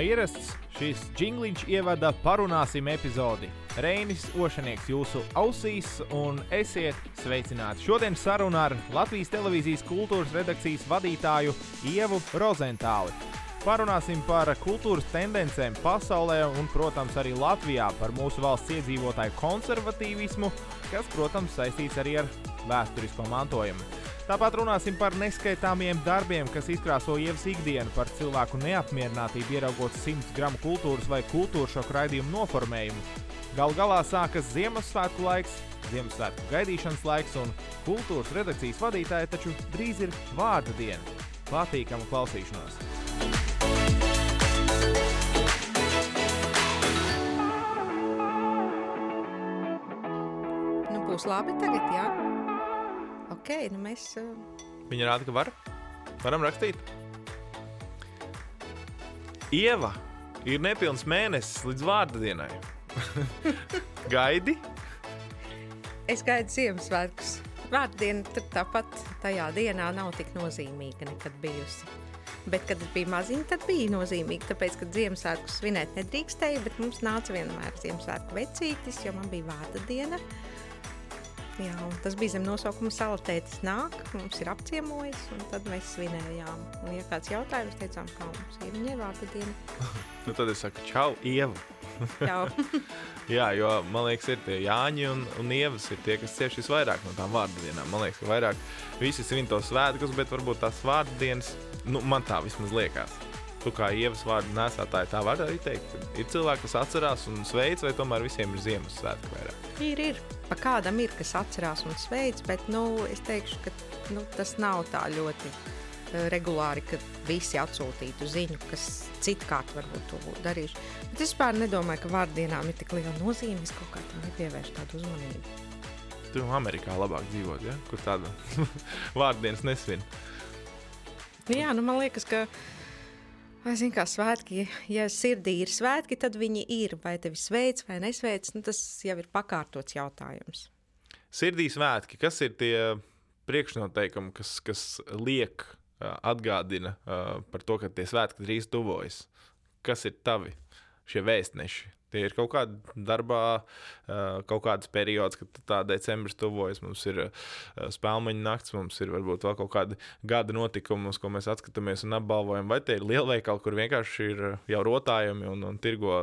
Kā ierasts, šis jingliņš ievada parunāsim epizodi. Reinis Ošanieks jūsu ausīs un esiet sveicināti. Šodien saruna ar Latvijas televīzijas kultūras redakcijas vadītāju Ievu Rozentāli. Parunāsim par kultūras tendencēm pasaulē un, protams, arī Latvijā, par mūsu valsts iedzīvotāju konservatīvismu, kas, protams, saistīts arī ar vēsturisko mantojumu. Tāpat runāsim par neskaitāmiem darbiem, kas izkrāso ievas ikdienu, par cilvēku neapmierinātību, ieraugot 100 gramu kultūras vai kultūras šoku raidījumu noformējumu. Galu galā sākas Ziemassvētku laiks, Ziemassvētku gaidīšanas laiks, un kultūras redakcijas vadītāja taču drīz ir vārda diena. Patīkamu klausīšanos! Nu, būs labi tagad, jā. Ok, nu mēs. Uh, Viņa rāda, ka var. Varam rakstīt. Ieva ir nepilns mēnesis līdz vārda dienai. Gaidi? es gaidu Ziemassvētkus. Vārdiena tur tāpat tajā dienā nav tik nozīmīga nekad bijusi. Bet, kad es biju maziņa, tad bija nozīmīgi, tāpēc, ka Ziemassvētku svinēt nedrīkstēja, bet mums nāca vienmēr Ziemassvētku vecītis, jo man bija vārda diena. Jā, tas bija zem nosaukuma Salatētis nāk, mums ir apciemojis, un tad mēs svinējām. Un, ja kāds jautājums, teicām, kā mums ir viņai vārda diena. Nu, tad es saku, čau, Ieva. Čau. Jā, jo man liekas, ir tie Jāņi un, un Ievas ir tie, kas cieši visvairāk no tām vārdu dienām. Man liekas, ka vairāk visi svin tos svētkus, bet varbūt tās vārdu dienas, nu, man tā vismaz liekas. Tu kā ievas vārdu nesātāji, tā var arī teikt. Ir cilvēki, kas atcerās un sveic, vai tomēr visiem ir Ziemassvētku vairāk. Ir, ir. Pa kādam ir, kas atcerās un sveic, bet nu, es teikšu, ka nu, tas nav tā ļoti eh, regulāri, ka visi atsūtītu ziņu, kas citkārt varbūt to būtu darījuši. Bet es vispār nedomāju, ka vārdienām ir tik liela nozīme, es kaut kā tam nepievēršu tādu uzmanību. Tu Amerikā labāk dzīvot, ja? kur tāda vārdienas nesvin. Nu, jā, nu, man liekas, ka Vai zini, kā svētki, ja sirdī ir svētki, tad viņi ir. Vai tevi sveic vai nesveic, nu, tas jau ir pakārtots jautājums. Sirdī svētki, kas ir tie priekšnoteikumi, kas, kas liek, atgādina par to, ka tie svētki drīz tuvojas? Kas ir tavi šie vēstneši? Tie ir kaut kādā darbā, ā, kaut kāds periods, kad tā decembris tuvojas. Mums ir ā, spēļu nakts, mums ir varbūt vēl kaut kādi gada notikumi, uz ko mēs atskatāmies un apbalvojam. Vai tie ir lielveikali, kur vienkārši ir jau rotājumi un, un tirgo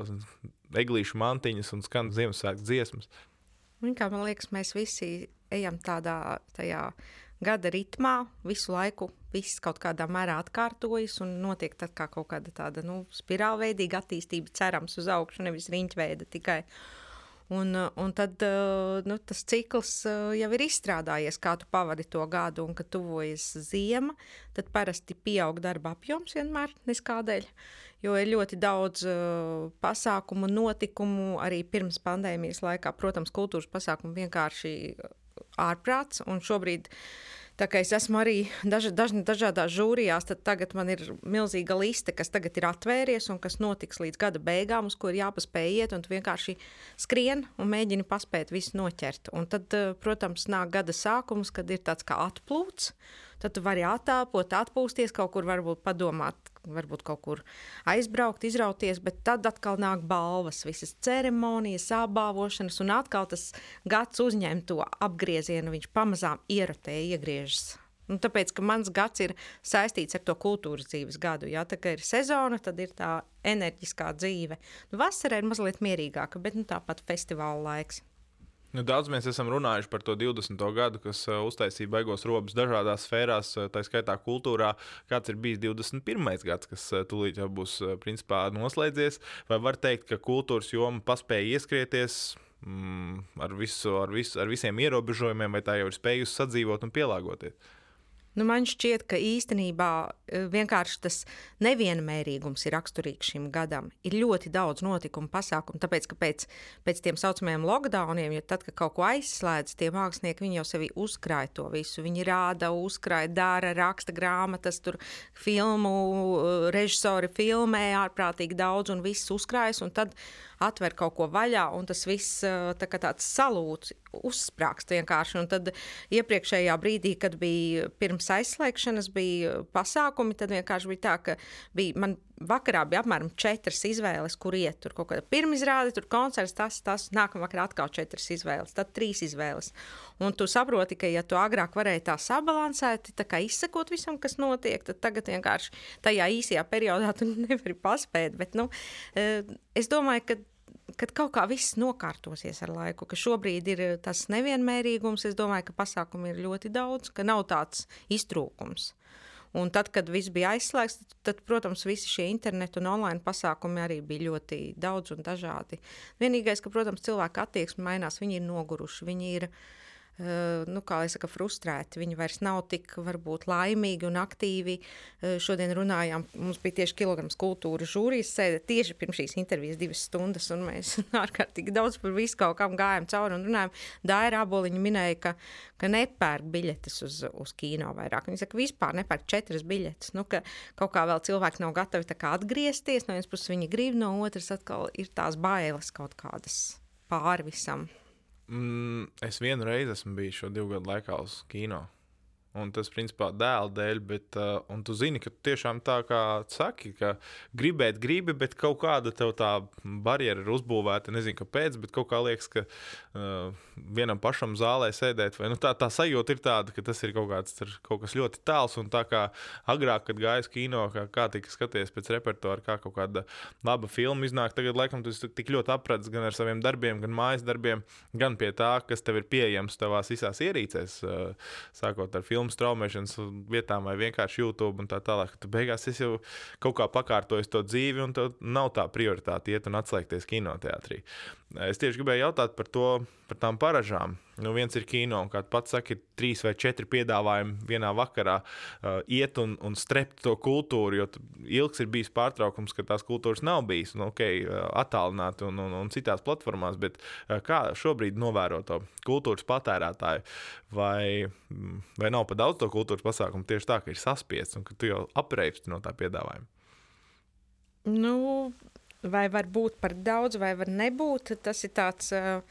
eglīšu mantiņas un skan Ziemassvētku dziesmas? Un, kā man liekas, mēs visi ejam tādā tajā gada ritmā, visu laiku viss kaut kādā mērā atkārtojas un notiek tad kā kaut kāda tāda nu, spirālveidīga attīstība, cerams, uz augšu, nevis riņķveida tikai. Un, un tad nu, tas cikls uh, jau ir izstrādājies, kā tu pavadi to gadu, un kad tuvojas ziema, tad parasti pieaug darba apjoms vienmēr, neskādēļ, jo ir ļoti daudz uh, pasākumu, notikumu arī pirms pandēmijas laikā. Protams, kultūras pasākumu vienkārši ārprāts, šobrīd Tā kā es esmu arī daž, daž, dažādās žūrijās, tad tagad man ir milzīga liste, kas tagad ir atvērties un kas notiks līdz gada beigām, uz ko ir jāpaspēj iet, tu vienkārši skrien un mēģini paspēt visu noķert. Un tad, eh, protams, nāk gada sākums, kad ir tāds kā atplūts, tad tu vari attāpot, atpūsties, kaut kur varbūt padomāt, varbūt kaut kur aizbraukt, izrauties, bet tad atkal nāk balvas, visas ceremonijas, apbalvošanas, un atkal tas gads uzņem to apgriezienu, viņš pamazām ierotē, iegriežas. Nu, tāpēc, ka mans gads ir saistīts ar to kultūras dzīves gadu. Jā, tā kā ir sezona, tad ir tā enerģiskā dzīve. Nu, vasara ir mazliet mierīgāka, bet nu, tāpat festivāla laiks. Nu, daudz mēs esam runājuši par to 20. gadu, kas uh, uztaisīja baigos robus dažādās sfērās, uh, tā skaitā kultūrā. Kāds ir bijis 21. gads, kas uh, tūlīt jau būs principā noslēdzies? Vai var teikt, ka kultūras joma paspēja ieskrieties mm, ar, visu, ar, visu, ar visiem ierobežojumiem, vai tā jau ir spējusi sadzīvot un pielāgoties? Nu, man šķiet, ka īstenībā eh, vienkārši tas nevienmērīgums ir raksturīgs šim gadam. Ir ļoti daudz notikumu, pasākumu, tāpēc, ka pēc, pēc tiem saucamajiem lockdowniem, ja tad, kad kaut ko aizslēdz, tie mākslinieki jau sevi uzkrāja to visu. Viņi rāda, uzkrāja, dara, raksta grāmatas, tur filmu, eh, režisori filmē ārprātīgi daudz un viss uzkrājas, un tad atver kaut ko vaļā, un tas viss tā kā tāds salūts, uzsprāgst vienkārši. Un tad iepriekšējā brīdī, kad bija pirms aizslēgšanas, bija pasākumi, tad vienkārši bija tā, ka bija man vakarā bija apmēram četras izvēles, kur iet. Tur kaut kāda pirmizrāde, tur koncerts, tas, tas, nākamā vakarā atkal četras izvēles, tad trīs izvēles. Un tu saproti, ka, ja tu agrāk varēji tā sabalansēt, tā kā izsekot visam, kas notiek, tad tagad vienkārši tajā īsajā periodā tu nevari paspēt. Bet, nu, eh, es domāju, ka kad kaut kā viss nokārtosies ar laiku, ka šobrīd ir tas nevienmērīgums, es domāju, ka pasākumu ir ļoti daudz, ka nav tāds iztrūkums. Un tad, kad viss bija aizslēgts, tad, tad, protams, visi šie internetu un online pasākumi arī bija ļoti daudz un dažādi. Vienīgais, ka, protams, cilvēku attieksme mainās, viņi ir noguruši, viņi ir ielikumi nu, kā jau teicu, frustrēti. Viņi vairs nav tik varbūt, laimīgi un aktīvi. Eh, šodien runājām, mums bija tieši kilograms kultūras žūrijas sēde tieši pirms šīs intervijas divas stundas, un mēs ārkārtīgi daudz par visu kaut kam gājām cauri un runājām. Daira Aboliņa minēja, ka, ka nepērk biļetes uz, uz kino vairāk. Viņa saka, vispār nepērk četras biļetes. Nu, ka kaut kā vēl cilvēki nav gatavi atgriezties. No vienas puses viņi grib, no otras atkal ir tās bailes kaut kādas pāri visam. Mm, es vienu reizi esmu bijis šo divu gadu laikā uz kino. Un tas, principā, dēla dēļ, bet uh, tu zini, ka tiešām tā kā saki, ka gribēt, gribi, bet kaut kāda tev tā barjera ir uzbūvēta. Nezinu, kāpēc, bet kaut kā liekas, ka uh, vienam pašam zālē sēdēt, vai nu, tā, tā sajūta ir tāda, ka tas ir kaut, kāds, kaut kas ļoti tāls. Un tā kā agrāk, kad gājas kino, kā, kā tika skaties pēc repertuāra, kā kaut kāda laba filma iznāk, tagad laikam tas tik ļoti apredzis gan ar saviem darbiem, gan mājas darbiem, gan pie tā, kas tev ir pieejams tavās visās ierīcēs, uh, sākot ar filmu filmu straumēšanas vietām vai vienkārši YouTube un tā tālāk. Tu beigās esi jau kaut kā pakārtojis to dzīvi, un tev nav tā prioritāte iet un atslēgties kinoteātrī. Es tieši gribēju jautāt par to, par tām paražām. Nu, viens ir kino, un kā pats saka, ir trīs vai četri piedāvājumi vienā vakarā uh, iet un, un strept to kultūru, jo ilgs ir bijis pārtraukums, ka tās kultūras nav bijis, nu, ok, uh, attālināti un, un, un citās platformās, bet uh, kā šobrīd novēro to kultūras patērētāju, vai, mm, vai nav pa daudz to kultūras pasākumu tieši tā, ka ir saspiests un ka tu jau apreipsti no tā piedāvājuma? Nu, vai var būt par daudz, vai var nebūt, tas ir tāds. Uh,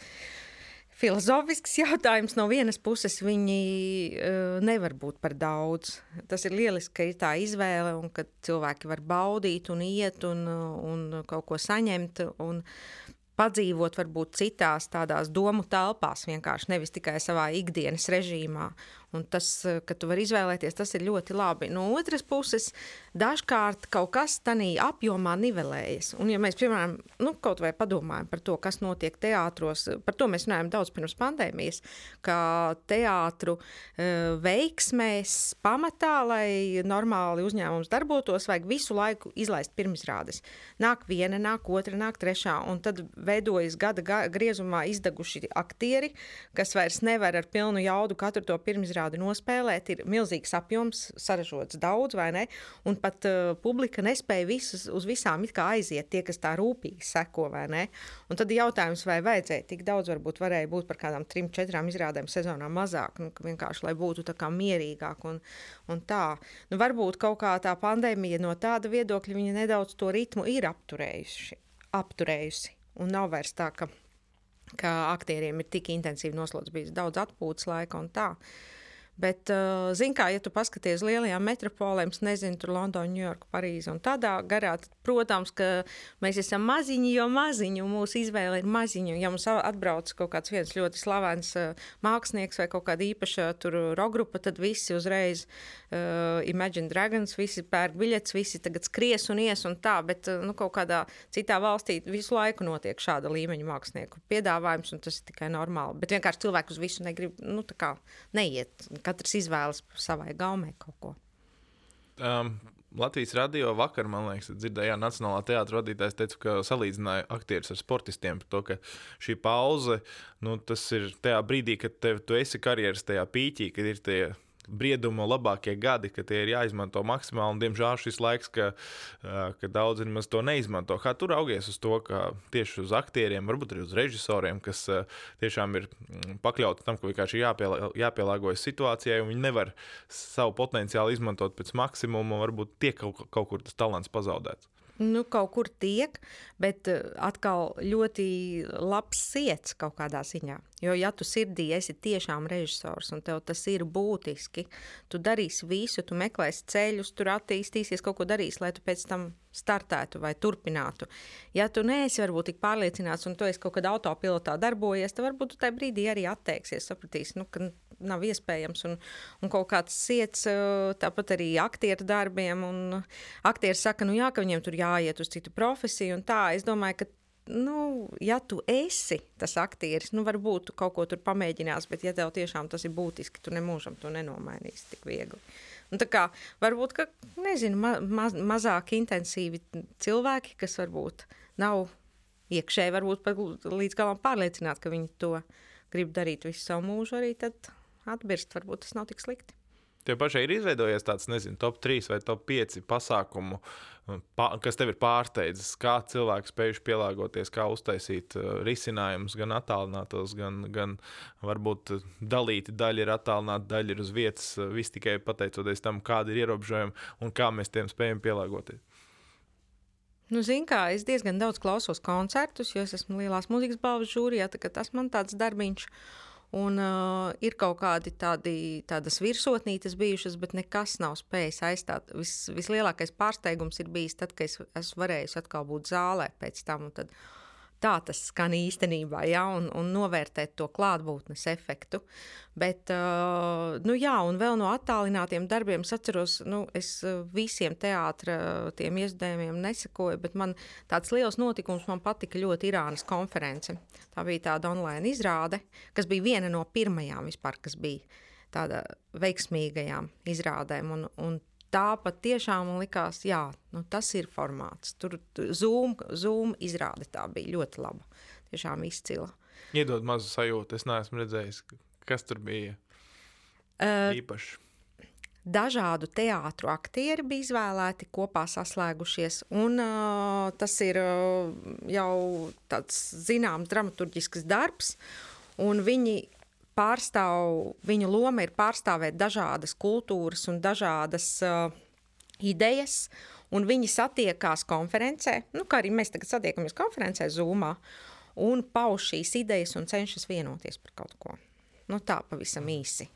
Filozofisks jautājums no vienas puses, viņi uh, nevar būt par daudz. Tas ir lieliski, ka ir tā izvēle un ka cilvēki var baudīt un iet un, un kaut ko saņemt. Un, padzīvot varbūt citās tādās domu telpās, vienkārši nevis tikai savā ikdienas režīmā. Un tas, ka tu vari izvēlēties, tas ir ļoti labi. No otras puses, dažkārt kaut kas tādā apjomā nivelējas. Un, ja mēs, piemēram, nu, kaut vai padomājam par to, kas notiek teātros, par to mēs runājam daudz pirms pandēmijas, ka teātru uh, veiksmēs pamatā, lai normāli uzņēmums darbotos, vajag visu laiku izlaist pirmizrādes. Nāk viena, nāk otra, nāk trešā, un tad veidojas gada ga griezumā izdeguši aktieri, kas vairs nevar ar pilnu jaudu katru to pirmizrādi izrādi nospēlēt, ir milzīgs apjoms, saražots daudz, vai ne? Un pat uh, publika nespēja visus, uz visām aiziet, tie, kas tā rūpīgi seko, vai ne? Un tad jautājums, vai vajadzēja tik daudz, varbūt varēja būt par kādām trim, četrām izrādēm sezonā mazāk, nu, vienkārši lai būtu tā kā mierīgāk un, un tā. Nu, varbūt kaut kā tā pandēmija no tāda viedokļa viņa nedaudz to ritmu ir apturējusi. apturējusi. Un nav vairs tā, ka ka aktieriem ir tik intensīvi noslodzījums, bijis daudz atpūtas laika un tā. Bet, uh, zināmā mērā, ja tu paskaties uz lielajām metropolēm, nezinu, tur Londona, Ņujorka, Parīze un tādā garā, tad, protams, ka mēs esam maziņi, jo maziņi, un mūsu izvēle ir maziņa. Ja mums atbrauc kaut kāds viens ļoti slavens uh, mākslinieks vai kaut kāda īpaša rokgrupa, tad visi uzreiz uh, Imagine Dragons, visi pērk biļetes, visi tagad skries un ies un tā, bet nu, kaut kādā citā valstī visu laiku notiek šāda līmeņa mākslinieku piedāvājums, un tas ir tikai normāli. Bet vienkārši cilvēku uz visu negrib, nu, tā kā neiet katrs izvēlas savai gaumei kaut ko. Um, Latvijas radio vakar, man liekas, dzirdējām, Nacionālā teātris vadītājs teica, ka salīdzināja aktierus ar sportistiem to, ka šī pauze, nu, tas ir tajā brīdī, kad tev, tu esi karjeras tajā pīķī, kad ir tie brieduma labākie gadi, ka tie ir jāizmanto maksimāli. Un, diemžēl šis laiks, ka, ka daudzi nemaz to neizmanto. Kā tur augies uz to, ka tieši uz aktieriem, varbūt arī uz režisoriem, kas tiešām ir mm, pakļauti tam, ka vienkārši jāpielā, jāpielāgojas situācijai, un viņi nevar savu potenciālu izmantot pēc maksimuma, un varbūt tiek kaut, kaut kur tas talants pazaudēts. Nu, kaut kur tiek, bet uh, atkal ļoti labs sirds kaut kādā ziņā. Jo, ja tu sirdī esi tiešām režisors un tev tas ir būtiski, tu darīsi visu, tu meklēsi ceļus, tur attīstīsies, kaut ko darīsi, lai tu pēc tam startētu vai turpinātu. Ja tu neesi varbūt tik pārliecināts un tu esi kaut kādā autopilotā darbojies, tad varbūt tu tajā brīdī arī atteiksies, sapratīsi, nu, ka nav iespējams. Un, un kaut kāds ciets, tāpat arī aktieru darbiem. Aktieri saka, nu jā, ka viņiem tur jāiet uz citu profesiju. Es domāju, ka nu, ja tu esi tas aktieris, nu, varbūt tu kaut ko tur pamēģinās, bet, ja tev tiešām tas ir būtiski, tu nemūžam to nenomainīsi tik viegli. Un tā kā varbūt, ka, nezinu, ma ma mazāk intensīvi cilvēki, kas varbūt nav iekšēji, varbūt pat līdz galam pārliecināti, ka viņi to grib darīt visu savu mūžu, arī tad atbirst. Varbūt tas nav tik slikti. Tev pašai ir izveidojies tāds, nezinu, top 3 vai top 5 pasākumu, kas tev ir pārsteidzis, kā cilvēki spējuši pielāgoties, kā uztaisīt uh, risinājumus, gan attālinātos, gan, gan varbūt dalīti daļa ir attālināta, daļa ir uz vietas, viss tikai pateicoties tam, kādi ir ierobežojumi un kā mēs tiem spējam pielāgoties. Nu, Ziniet, kā es diezgan daudz klausos koncertus, jo es esmu lielās mūzikas balvas žūrijā, tā tas man tāds darbiņš. Uh, Un, uh, ir kaut kādi tādi, tādas virsotnītes bijušas, bet nekas nav spējis aizstāt. Vis, vislielākais pārsteigums ir bijis tad, kad es esmu varējis atkal būt zālē pēc tam. Tad, uh, tā tas skan īstenībā, ja, un, un novērtēt to klātbūtnes efektu. Bet, nu jā, un vēl no attālinātiem darbiem es atceros, nu, es visiem teātriem izdevumiem nesakoju, bet man tāds liels notikums man patika ļoti Irānas konference. Tā bija tāda online izrāde, kas bija viena no pirmajām vispār, kas bija tāda veiksmīgajām izrādēm. Un, un tā patiešām man likās, jā, nu, tas ir formāts. Tur Zoom, Zoom izrāde tā bija ļoti laba. Tiešām izcila. Iedod mazu sajūtu, es neesmu redzējis, kas tur bija uh, īpaši. Dažādu teātru aktieri bija izvēlēti, kopā saslēgušies. Un, uh, tas ir uh, jau tāds zināms dramaturgisks darbs. Viņi pārstāv, viņa loma ir pārstāvēt dažādas kultūras un dažādas uh, idejas, un viņi satiekās konferencē, nu, kā arī mēs tagad satiekamies konferencē Zoomā, un pauž šīs idejas un cenšas vienoties par kaut ko. Nu, tā pavisam īsi.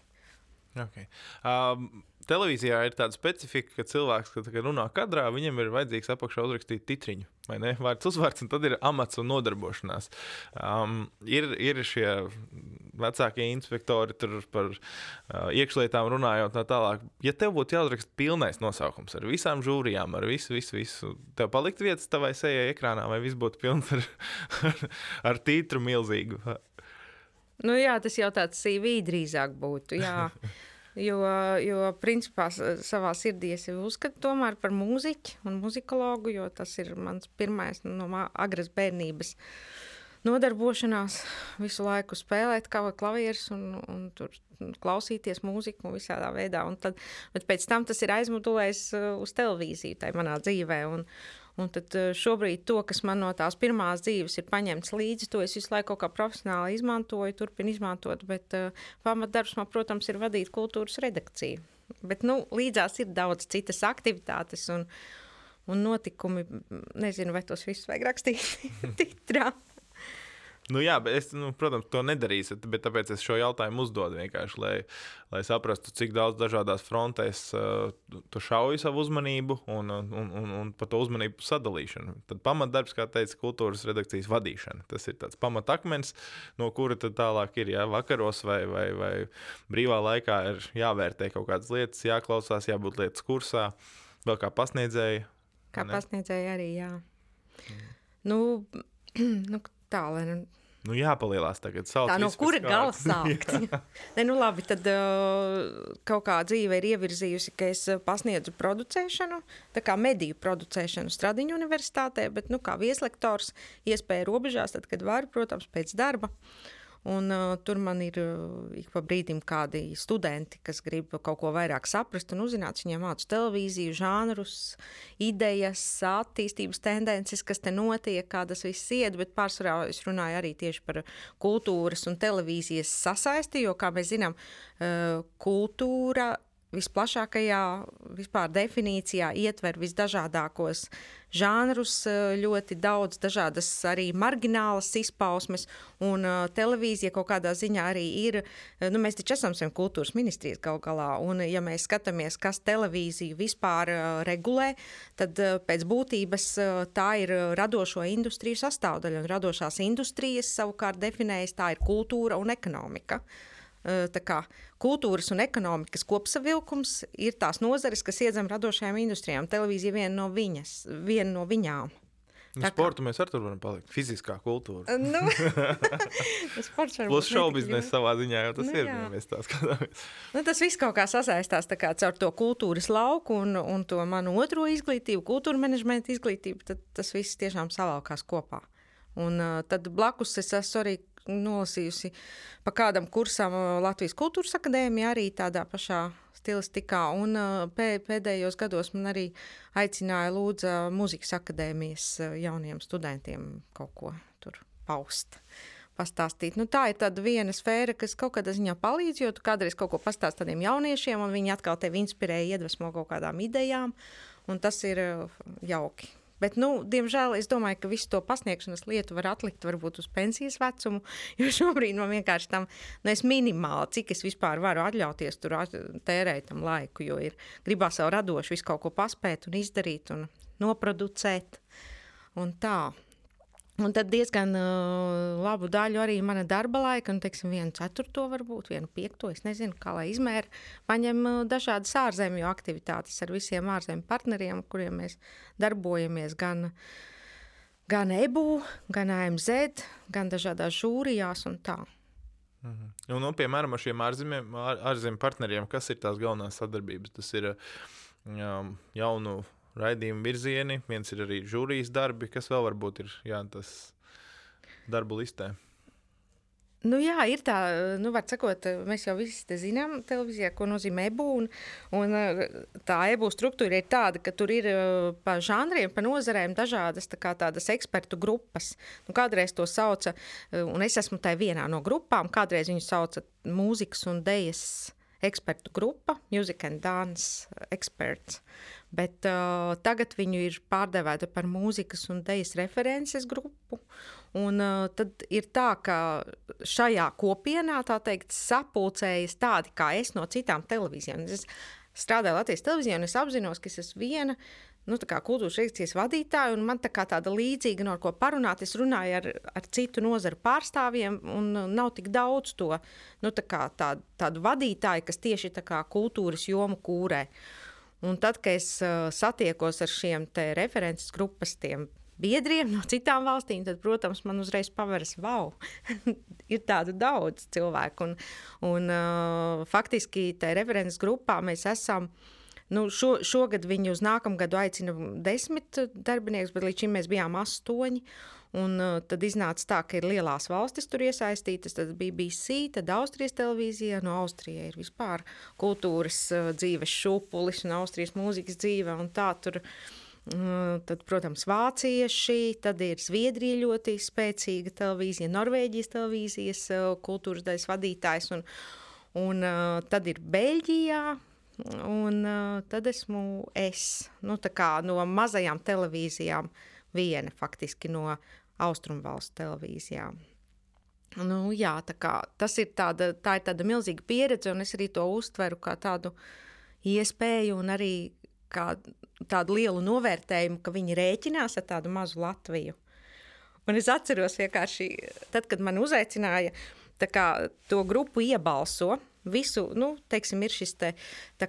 Okay. Um, televīzijā ir tāda specifika, ka cilvēks, kad runā kadrā, viņam ir vajadzīgs apakšā uzrakstīt titriņu, vai ne? Vārds uzvārds, un tad ir amats un nodarbošanās. Um, ir, ir šie vecākie inspektori par uh, iekšlietām runājot tā tālāk. Ja tev būtu jāuzraksta pilnais nosaukums ar visām žūrijām, ar visu, visu, visu, tev palikt vietas tavai sejai ekrānā, vai viss būtu pilns ar, ar, ar tītru milzīgu? Nu jā, tas jau tāds CV drīzāk būtu. Jo, jo principā savā sirdī es uzskatu par mūziķu un muzikologu, jo tas ir mans pirmais no agras bērnības nodarbošanās. Visu laiku spēlēt klavierus un, un tur klausīties mūziku un visādā veidā. Un tad, bet pēc tam tas ir aizmutulējis uh, uz televīziju, tā manā dzīvē. Un, Un tad eh, šobrīd to, kas man no tās pirmās dzīves ir paņemts līdzi, to es visu laiku kā profesionāli izmantoju, turpinu izmantot. Bet uh, pamatdarbs man, protams, ir vadīt kultūras redakciju. Bet nu, līdzās ir daudz citas aktivitātes un, un notikumi. Nezinu, vai tos visus vajag rakstīt titrā. Nu, jā, bet es, nu, protams, to nedarīšu. Bet tāpēc es šo jautājumu uzdodu vienkārši, lai, lai saprastu, cik daudz dažādās frontēs uh, tu šauji savu uzmanību un, un, un, un par to uzmanību sadalīšanu. Tad pamatdarbs, kā teica, kultūras redakcijas vadīšana. Tas ir tāds pamatakmens, no kura tad tālāk ir jā, vakaros vai, vai, vai brīvā laikā ir jāvērtē kaut kādas lietas, jāklausās, jābūt lietas kursā, vēl kā pasniedzēji. Kā pasniedzēji arī, jā. Mm. Nu, nu, tā, lai nu Nu, jāpalielās tagad. Tā no kura gala sākt? ne, nu, labi, tad uh, kaut kā dzīve ir ievirzījusi, ka es pasniedzu producēšanu, tā kā mediju producēšanu Stradiņu universitātē, bet, nu, kā vieslektors, iespēja robežās, tad, kad varu, protams, pēc darba. Uh, Un, uh, tur man ir uh, ik pa brīdim kādi studenti, kas grib kaut ko vairāk saprast un uzzināt. Viņiem mācās televīziju, žanrus, idejas, attīstības tendences, kas te notiek, kā tas viss iet. Bet pārsvarā es runāju arī tieši par kultūras un televīzijas sasaisti, jo, kā mēs zinām, uh, kultūra visplašākajā vispār definīcijā ietver visdažādākos žanrus, ļoti daudz dažādas arī marginālas izpausmes, un uh, televīzija kaut kādā ziņā arī ir, nu mēs taču esam saviem kultūras ministrijas gal galā, un ja mēs skatāmies, kas televīziju vispār regulē, tad pēc būtības tā ir radošo industriju sastāvdaļa, un radošās industrijas savukārt definējas tā ir kultūra un ekonomika. Uh, kā, kultūras un ekonomikas kopsavilkums ir tās nozares, kas iedzem radošajām industrijām. Televīzija viena no, viņas, viena no viņām. Nu, sportu mēs arī tur varam palikt. Fiziskā kultūra. Nu, Plus šobiznesa savā ziņā jau tas nu, ir. Jā. Mēs tā skatāmies. Nu, tas viss kaut kā sasaistās kā, caur to kultūras lauku un, un to manu otro izglītību, kultūra menedžmenta izglītību. Tad tas viss tiešām savalkās kopā. Un uh, tad blakus es esmu arī nolasījusi pa kādam kursam Latvijas Kultūras Akadēmijā, arī tādā pašā stilistikā. Un pēdējos gados man arī aicināja lūdza Mūzikas akadēmijas jauniem studentiem kaut ko tur paust. Pastāstīt. Nu, tā ir viena sfēra, kas kaut kādā ziņā palīdz, jo tu kādreiz kaut ko pastāst tādiem jauniešiem, un viņi atkal tevi inspirē, iedvesmo kaut kādām idejām, un tas ir jauki. Bet, nu, diemžēl es domāju, ka visu to pasniegšanas lietu var atlikt varbūt uz pensijas vecumu, jo šobrīd man vienkārši tam nu, minimāli, cik es vispār varu atļauties tur tērēt tam laiku, jo ir gribās vēl radoši visu kaut ko paspēt un izdarīt un noproducēt un tā. Un tad diezgan uh, labu daļu arī mana darba laika, nu, teiksim, vienu ceturto, varbūt vienu piekto, es nezinu, kā lai izmēra, paņem uh, dažādas ārzemju aktivitātes ar visiem ārzemju partneriem, kuriem mēs darbojamies gan, gan EBU, gan AMZ, gan dažādās žūrijās un tā. Mhm. Un, nu, piemēram, ar šiem ārzemju partneriem, kas ir tās galvenās sadarbības? Tas ir um, jaunu raidījumu virzieni, viens ir arī žūrijas darbi, kas vēl varbūt ir jā, tas darbu listē. Nu, jā, ir tā, nu, var sakot, mēs jau visi zinām, televīzijā, ko nozīmē ebu. Un, un tā ebu struktūra ir tāda, ka tur ir pa žanriem, pa nozarēm dažādas tā kā, tādas ekspertu grupas. Nu, kādreiz to sauca, un es esmu tajā vienā no grupām, kādreiz viņu sauca mūzikas un dejas ekspertu grupa, Music and Dance Experts bet uh, tagad viņu ir pārdevēta par mūzikas un dēļas references grupu. Un, uh, tad ir tā, ka šajā kopienā teikt, sapulcējas tādi kā es no citām televīzijām. Es strādāju Latvijas televīzijā, un es apzinos, ka es esmu viena nu, kultūras reakcijas vadītāja, un man tā kā tāda līdzīga, no ko parunāt. Es runāju ar, ar citu nozaru pārstāvjiem, un nav tik daudz to nu, tā tā, tādu vadītāju, kas tieši tā kā kultūras jomu kūrē. Uh, Un tad, kad es uh, satiekos ar šiem references grupas biedriem no citām valstīm, tad, protams, man uzreiz paveras, wow, ir tādu daudz cilvēku. Un, un uh, faktiski tajā references grupā mēs esam. Nu, šo, šogad viņi uz nākamu gadu aicina desmit darbiniekus, bet līdz šim mēs bijām astoņi. Un, uh, tad iznāca tā, ka ir lielās valstis tur iesaistītas. Tad BBC, tad Austrijas televīzija, no Austrijas ir vispār kultūras uh, dzīves šūpulis un Austrijas mūzikas dzīve. Tā tur, uh, tad, protams, vācieši, tad ir Zviedrija ļoti spēcīga televīzija, Norvēģijas televīzijas kultūras daļas vadītājs. Un, un tad ir Beļģijā. Un tad esmu es nu, no mazajām televīzijām, viena faktiski no austrumvalstu televīzijā. Nu, jā, kā, tas ir tāda, tā ir tāda milzīga pieredze, un es arī to uztveru kā tādu iespēju un arī kā tādu lielu novērtējumu, ka viņi rēķinās ar tādu mazu Latviju. Un es atceros vienkārši, tad, kad man uzaicināja, kā, to grupu iebalso, Visu, nu, teiksim, ir šis te,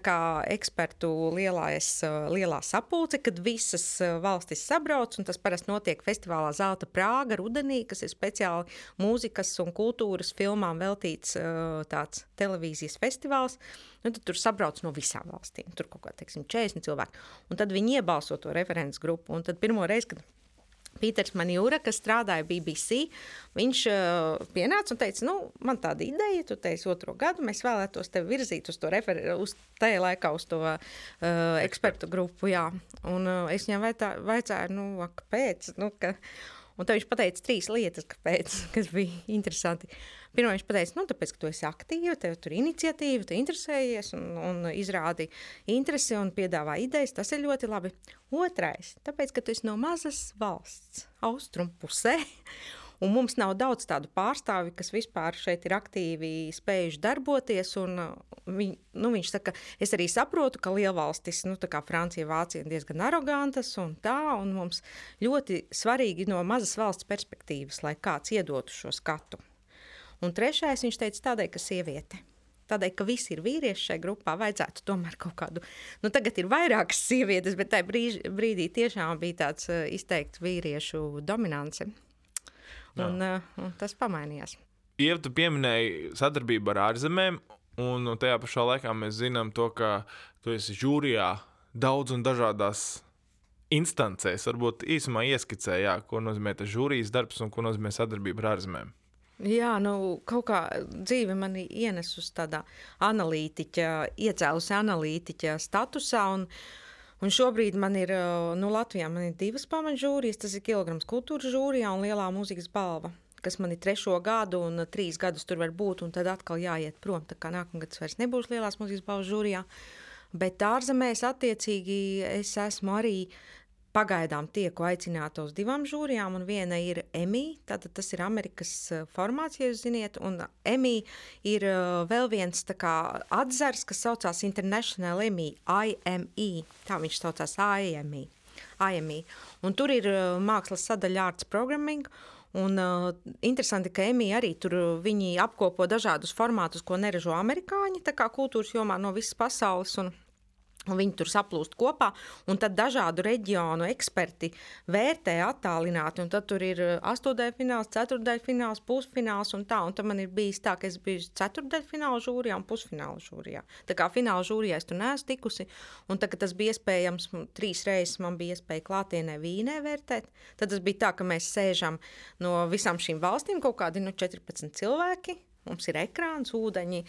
kā, ekspertu lielais, lielā sapulce, kad visas valstis sabrauc, tas parasti notiek festivālā Zelta Prāga rudenī, kas ir speciāli mūzikas un kultūras filmām veltīts tāds televīzijas festivāls. Nu, tur sabrauc no visām valstīm. Tur kaut kā, teiksim, 40 cilvēki. Un tad viņi iebalso to referents grupu. Un tad pirmo reizi, kad Pīters Manjūra, kas strādāja BBC, viņš uh, pienāca un teica, nu, man tāda ideja, tu teici otro gadu, mēs vēlētos tevi virzīt uz to referentu, uz tajā laikā uz to uh, ekspertu grupu, jā. Un uh, es viņam vaicā, vaicāju, nu, kāpēc, nu, ka... Un tad viņš pateica trīs lietas, kāpēc, kas bija interesanti. Pirmā viņš teica, nu, tāpēc, ka tu esi aktīva, tev tur ir iniciatīva, tu interesējies un, un izrādi interesi un piedāvā idejas. Tas ir ļoti labi. Otrais, tāpēc, ka tu esi no mazas valsts, austrumu pusē. Un mums nav daudz tādu pārstāvi, kas vispār šeit ir aktīvi spējuši darboties. Uh, viņ, nu, viņš saka, es arī saprotu, ka lielvalstis, nu, kā Francija, Vācija, ir diezgan arogantas un tā. Un mums ļoti svarīgi no mazas valsts perspektīvas, lai kāds iedotu šo skatu. Un trešais, viņš teica, tādēļ, ka sieviete tādēļ, ka visi ir vīrieši šajā grupā, vajadzētu tomēr kaut kādu. Nu, tagad ir vairākas sievietes, bet tajā brīž, brīdī tiešām bija tāds uh, izteikts vīriešu dominance. Un, uh, un tas pamainījās. Ieva, tu pieminēji sadarbību ar ārzemēm, un tajā pašā laikā mēs zinām, to, ka tu esi žūrijā daudz un dažādās instancēs. Varbūt īsumā ieskicēji, jā, ko nozīmē tas žūrijas darbs un ko nozīmē sadarbība ar ārzemēm. Jā, nu, kaut kā dzīve man ienes uz tāda analītiķa, iecēlusi analītiķa statusā. Un, un šobrīd man ir, nu, Latvijā man ir divas pamatžūrijas. Tas ir kilograms kultūras žūrijā un lielā mūzikas balva, kas man ir trešo gadu un trīs gadus tur var būt, un tad atkal jāiet prom. Tā kā nākamgad vairs nebūšu lielās mūzikas balvas žūrijā. Bet ārzemēs attiecīgi es esmu arī Pagaidām tieku aicināta uz divām žūrijām, un viena ir EMI, tātad tas ir Amerikas formāts, ja jūs ziniet, un EMI ir vēl viens atzars, kas saucās International EMI, IME, tā viņš saucās IME. IME. Un tur ir mākslas sadaļa Arts Programming, Un uh, interesanti, ka EMI arī tur apkopo dažādus formātus, ko neražo amerikāņi, tā kā kultūras jomā no visas pasaules. Un Un viņi tur saplūst kopā, un tad dažādu reģionu eksperti vērtē attālināti. Tad tur ir uh, astotdaļfināls, ceturdaļfināls, pusfināls un tā. Un tad man ir bijis tā, ka es biju ceturdaļfināla žūrijā un pusfināla žūrijā. Tā kā fināla žūrijā es tur neesmu tikusi. Un tad, kad tas bija iespējams, trīs reizes man bija iespēja klātienē vīnē vērtēt. Tad tas bija tā, ka mēs sēžam no visām šīm valstīm kaut kādi nu, 14 cilvēki. Mums ir ekrāns, ūdeņi,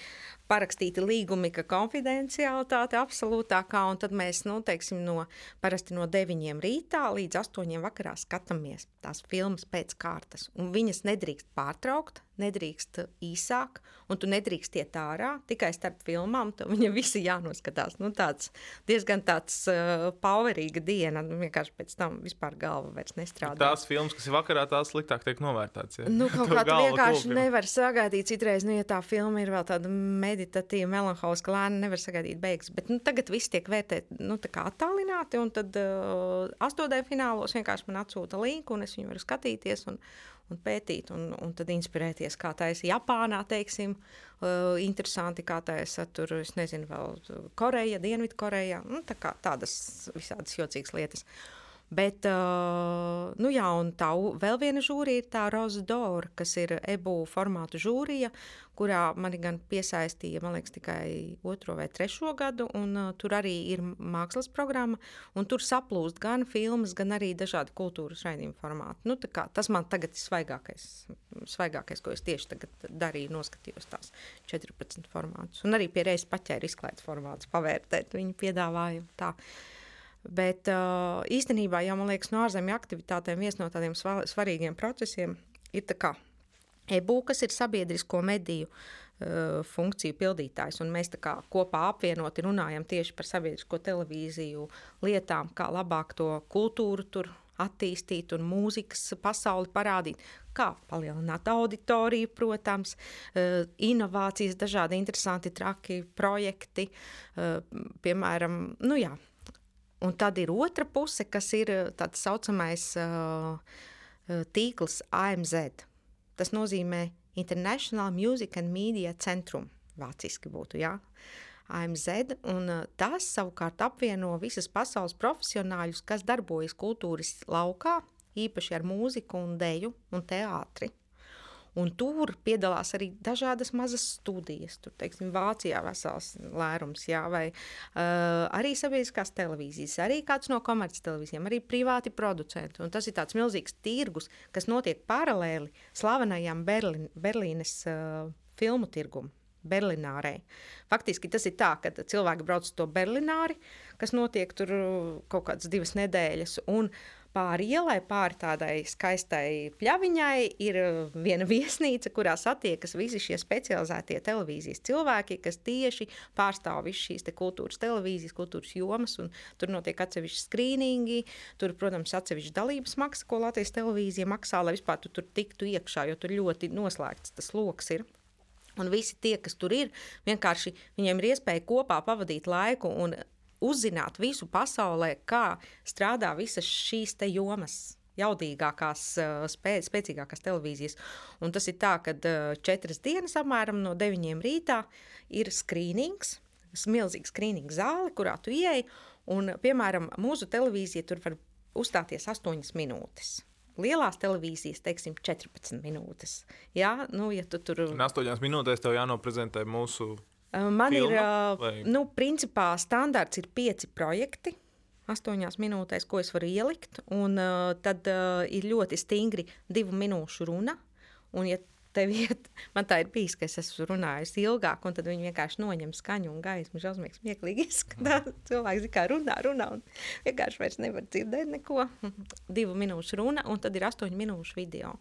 parakstīti līgumi, ka konfidencialitāte absolūtākā, un tad mēs, nu, teiksim, no, parasti no 9 rītā līdz 8 vakarā skatāmies tās filmas pēc kārtas, un viņas nedrīkst pārtraukt, nedrīkst īsāk, un tu nedrīkst iet ārā tikai starp filmām. Viņam visi jānoskatās. Nu, tāds diezgan tāds uh, powerīga diena. Nu, vienkārši pēc tam vispār galva vairs nestrādā. Tās filmas, kas ir vakarā, tās sliktāk tiek novērtētas. Ja? Nu, kaut kā tu vienkārši kulpina. nevar sagaidīt citreiz, nu, ja tā filma ir vēl tāda meditatīva, melanholiska, lēna, nevar sagaidīt beigas. Bet nu, tagad viss tiek vērtēts nu, attālināti, un tad uh, astotdē finālos vienkārši man atsūta linku, un es viņu varu skatīties. Un, un pētīt, un, un tad inspirēties, kā tā ir Japānā, teiksim, uh, interesanti, kā tā ir tur, es nezinu, vēl Koreja, Dienvidkoreja, nu, tā kā tādas visādas jocīgas lietas. Uh, Bet, uh, nu jā, un tā vēl viena žūrija ir tā Roza Dora, kas ir ebu formātu žūrija, kurā mani gan piesaistīja, man liekas, tikai otro vai trešo gadu, un uh, tur arī ir mākslas programma, un tur saplūst gan filmas, gan arī dažādi kultūras raidījuma formāti. Nu, kā, tas man tagad ir svaigākais, svaigākais, ko es tieši tagad darīju, noskatījos tās 14 formātus, un arī pie reizes paķēru izklaides formātus pavērtēt viņu piedāvājumu tā. Bet uh, īstenībā, jau man liekas, no ārzemju aktivitātēm viens no tādiem svarīgiem procesiem ir tā kā e-būka, kas ir sabiedrisko mediju uh, funkciju pildītājs. Un mēs kopā apvienoti runājam tieši par sabiedrisko televīziju lietām, kā labāk to kultūru tur attīstīt un mūzikas pasauli parādīt. Kā palielināt auditoriju, protams, uh, inovācijas, dažādi interesanti, traki projekti, uh, piemēram, nu jā, Un tad ir otra puse, kas ir eh, tāds saucamais tīkls AMZ. Tas nozīmē International Music and Media Centrum, vāciski būtu, jā. AMZ, un tas savukārt apvieno visas pasaules profesionāļus, kas darbojas kultūras laukā, īpaši ar mūziku un deju un teātri. Un tur piedalās arī dažādas mazas studijas. Tur, teiksim, Vācijā vesels lērums, jā, vai uh, arī sabiedriskās televīzijas, arī kāds no komerctelevīzijām, arī privāti producenti. Un tas ir tāds milzīgs tirgus, kas notiek paralēli slavenajām Berlin, Berlīnes uh, filmu tirgumu. Berlīnārē. Faktiski tas ir tā, ka cilvēki brauc uz to Berlīnāri, kas notiek tur kaut kādas divas nedēļas, un pāri ielai, pāri tādai skaistai pļaviņai, ir viena viesnīca, kurā satiekas visi šie specializētie televīzijas cilvēki, kas tieši pārstāv visas šīs te kultūras televīzijas, kultūras jomas. Tur notiek atsevišķi skrīningi, tur, protams, atsevišķi dalības maksa, ko Latvijas televīzija maksā, lai vispār tu tur tiktu iekšā, jo tur ļoti noslēgts tas lokus ir. Un visi tie, kas tur ir, vienkārši viņiem ir iespēja kopā pavadīt laiku un uzzināt visu pasaulē, kā strādā visas šīs jomas. Jaudīgākās, spē, spēcīgākās televīzijas. Un tas ir tā, ka četras dienas, apmēram no 9 rītā, ir skrīnings, milzīga skrīninga zāle, kurā tu ieej. Un, piemēram, mūsu televīzija tur var uzstāties 8 minūtes. Lielās televīzijas, teiksim, 14 minūtes. Jā, nu, ja tu tur. Un 8 minūtēs tev jānoprezentē mūsu Man Filma, ir, vai? nu, principā standarts ir pieci projekti. Astoņās minūtēs, ko es varu ielikt, un uh, tad uh, ir ļoti stingri divu minūšu runa. Un, ja tev iet, man tā ir bijis, ka es esmu runājis ilgāk, un tad viņi vienkārši noņem skaņu un gaismu. Žausmīgs, smieklīgi izskatās. Cilvēks kā runā, runā, un vienkārši vairs nevar dzirdēt neko. Divu minūšu runa, un tad ir astoņu minūšu video.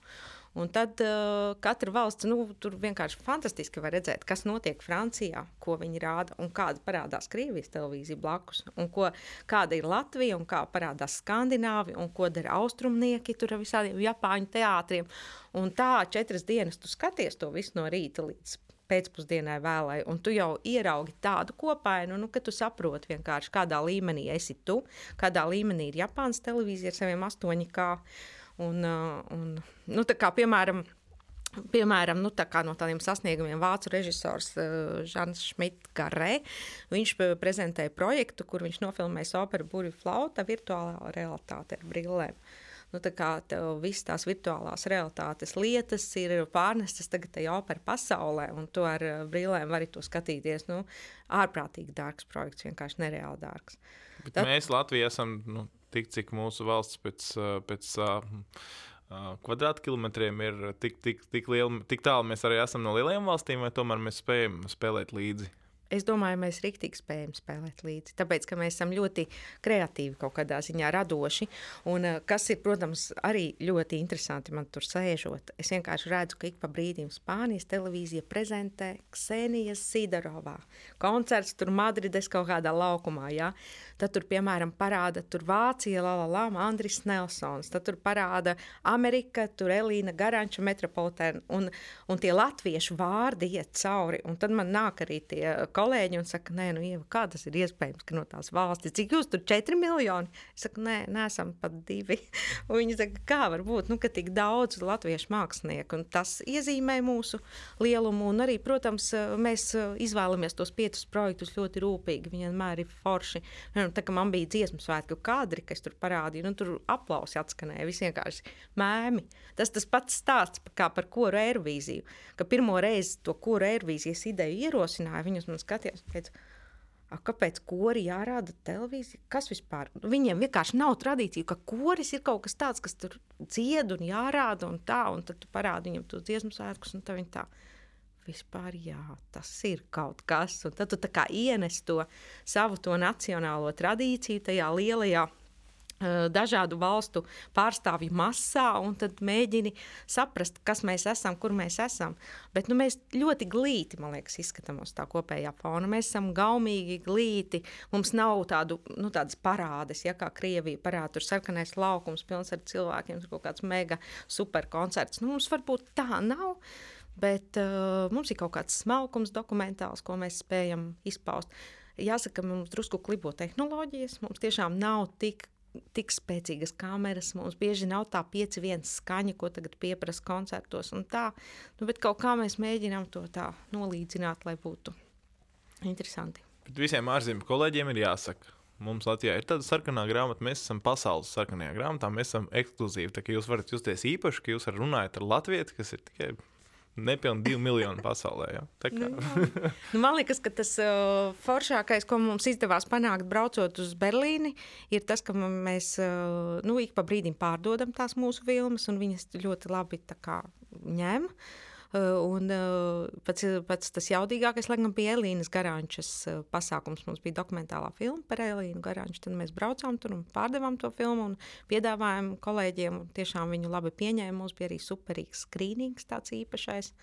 Un tad uh, katra valsts, nu, tur vienkārši fantastiski var redzēt, kas notiek Francijā, ko viņi rāda un kāda parādās Krievijas televīzija blakus, un ko, kāda ir Latvija, un kā parādās Skandināvi, un ko dara austrumnieki tur ar visādiem Japāņu teātriem. Un tā četras dienas tu skaties to visu no rīta līdz pēcpusdienai vēlai, un tu jau ieraugi tādu kopainu, nu, ka tu saproti vienkārši, kādā līmenī esi tu, kādā līmenī ir Japānas televīzija ar saviem 8K. Un, un, nu, kā, piemēram, Piemēram, nu, tā no tādiem sasniegumiem vācu režisors uh, Žants Šmits-Garē. Viņš prezentēja projektu, kur viņš nofilmēja operu Burbuļu flauta virtuālā realitāte ar brillēm. Nu, tā kā visas tās virtuālās realitātes lietas ir pārnestas tagad tajā opera pasaulē, un to ar brillēm var arī skatīties. Nu, ārprātīgi dārgs projekts, vienkārši nereāli dārgs. Bet Tad... Mēs Latvijā esam nu, tik cik mūsu valsts pēc, pēc kvadrātkilometriem ir tik, tik, tik, liela, tik tālu mēs arī esam no lielajām valstīm, vai tomēr mēs spējam spēlēt līdzi? Es domāju, mēs rīktīgi spējam spēlēt līdzi. Tāpēc, ka mēs esam ļoti kreatīvi, kaut kādā ziņā radoši. Un, eh, kas ir, protams, arī ļoti interesanti man tur sēžot. Es vienkārši redzu, ka ik pa brīdim Spānijas televīzija prezentē Ksenijas Sidarovā. Koncerts tur Madrides kaut kādā laukumā. Ja? Tad tur, piemēram, parāda tur Vācija, la, la, la, Andris Nelsons. Tad tur parāda Amerika, tur Elīna Garanča metropolitēna. Un, un tie latviešu vārdi iet cauri. Un tad man nāk arī tie kolēģi un saka, nē, nu, Ieva, kā tas ir iespējams, ka no tās valstis, cik jūs tur 4 miljoni? Es saku, nē, nesam pat divi. un viņi saka, kā var būt, nu, ka tik daudz latviešu mākslinieku, un tas iezīmē mūsu lielumu, un arī, protams, mēs izvēlamies tos piecus projektus ļoti rūpīgi, viņi vienmēr ir forši. Tā kā man bija dziesmu svētku kadri, kas tur parādīja, nu, tur aplausi atskanēja, visi vienkārši mēmi. Tas tas pats stāsts kā par koru Eirovīziju, ka pirmo reizi to koru Eirovīzijas ideju ierosināja, viņus man skatījās. Teicu, Kāpēc kori jārāda televīzija? Kas vispār? Viņiem vienkārši nav tradīcija, ka koris ir kaut kas tāds, kas tur dzied un jārāda un tā, un tad tu parādi viņam tos dziesmu svētkus, un tā viņi tā. Vispār, jā, tas ir kaut kas. Un tad tu tā kā ienes to savu to nacionālo tradīciju tajā lielajā dažādu valstu pārstāvju masā, un tad mēģini saprast, kas mēs esam, kur mēs esam. Bet nu, mēs ļoti glīti, man liekas, izskatāmies tā kopējā fona. Mēs esam gaumīgi, glīti. Mums nav tādu, nu, tādas parādes, ja kā Krievija parāda, tur sarkanais laukums, pilns ar cilvēkiem, tur kaut kāds mega super koncerts. Nu, mums varbūt tā nav. Bet uh, mums ir kaut kāds smalkums, dokumentāls, ko mēs spējam izpaust. Jāsaka, mums drusku klibo tehnoloģijas. Mums tiešām nav tik tik spēcīgas kameras, mums bieži nav tā 5-1 skaņa, ko tagad pieprasa koncertos. Tā, nu, bet kaut kā mēs mēģinām to tā nolīdzināt, lai būtu interesanti. Bet visiem ārzemju kolēģiem ir jāsaka. Mums Latvijā ir tāda sarkanā grāmata, mēs esam pasaules sarkanajā grāmatā, mēs esam ekskluzīvi. Tā kā jūs varat justies īpaši, ka jūs runājat ar Latviju, kas ir tikai Nepilnīgi divi miljoni pasaulē. Ja? Nu, nu, man liekas, ka tas uh, foršākais, ko mums izdevās panākt, braucot uz Berlīni, ir tas, ka mēs uh, nu, ik pa brīdim pārdodam tās mūsu filmas, un viņas ļoti labi ņem. Un pats, pats tas jaudīgākais, laikam, bija Elīnas Garāņšas pasākums. Mums bija dokumentālā filma par Elīnu Garāņšu. Tad mēs braucām tur un pārdevām to filmu un piedāvājām kolēģiem. Tiešām viņu labi pieņēma. Mums bija arī superīgs skrīnings, tāds īpašais,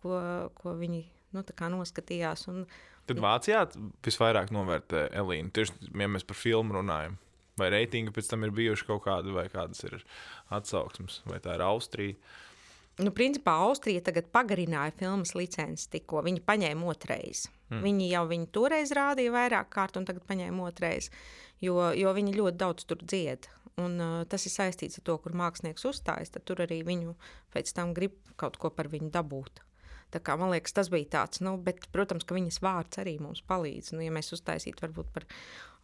ko, ko viņi nu, noskatījās. Un, Tad Vācijā visvairāk novērtē Elīnu. Tieši ja mēs par filmu runājam. Vai reitingi pēc tam ir bijuši kaut kādi, vai kādas ir atsauksmes, vai tā ir Austrija. Nu, principā Austrija tagad pagarināja filmas licenci tikko. Viņi paņēma otrais. Hmm. Viņi jau viņu toreiz rādīja vairāk kārt, un tagad paņēma otrais, jo, jo viņi ļoti daudz tur dzied. Un, uh, tas ir saistīts ar to, kur mākslinieks uzstājas. Tad tur arī viņu pēc tam grib kaut ko par viņu dabūt. Kā, man liekas, tas bija tāds, nu, bet, protams, ka viņas vārds arī mums palīdz. Nu, ja mēs uztaisītu varbūt par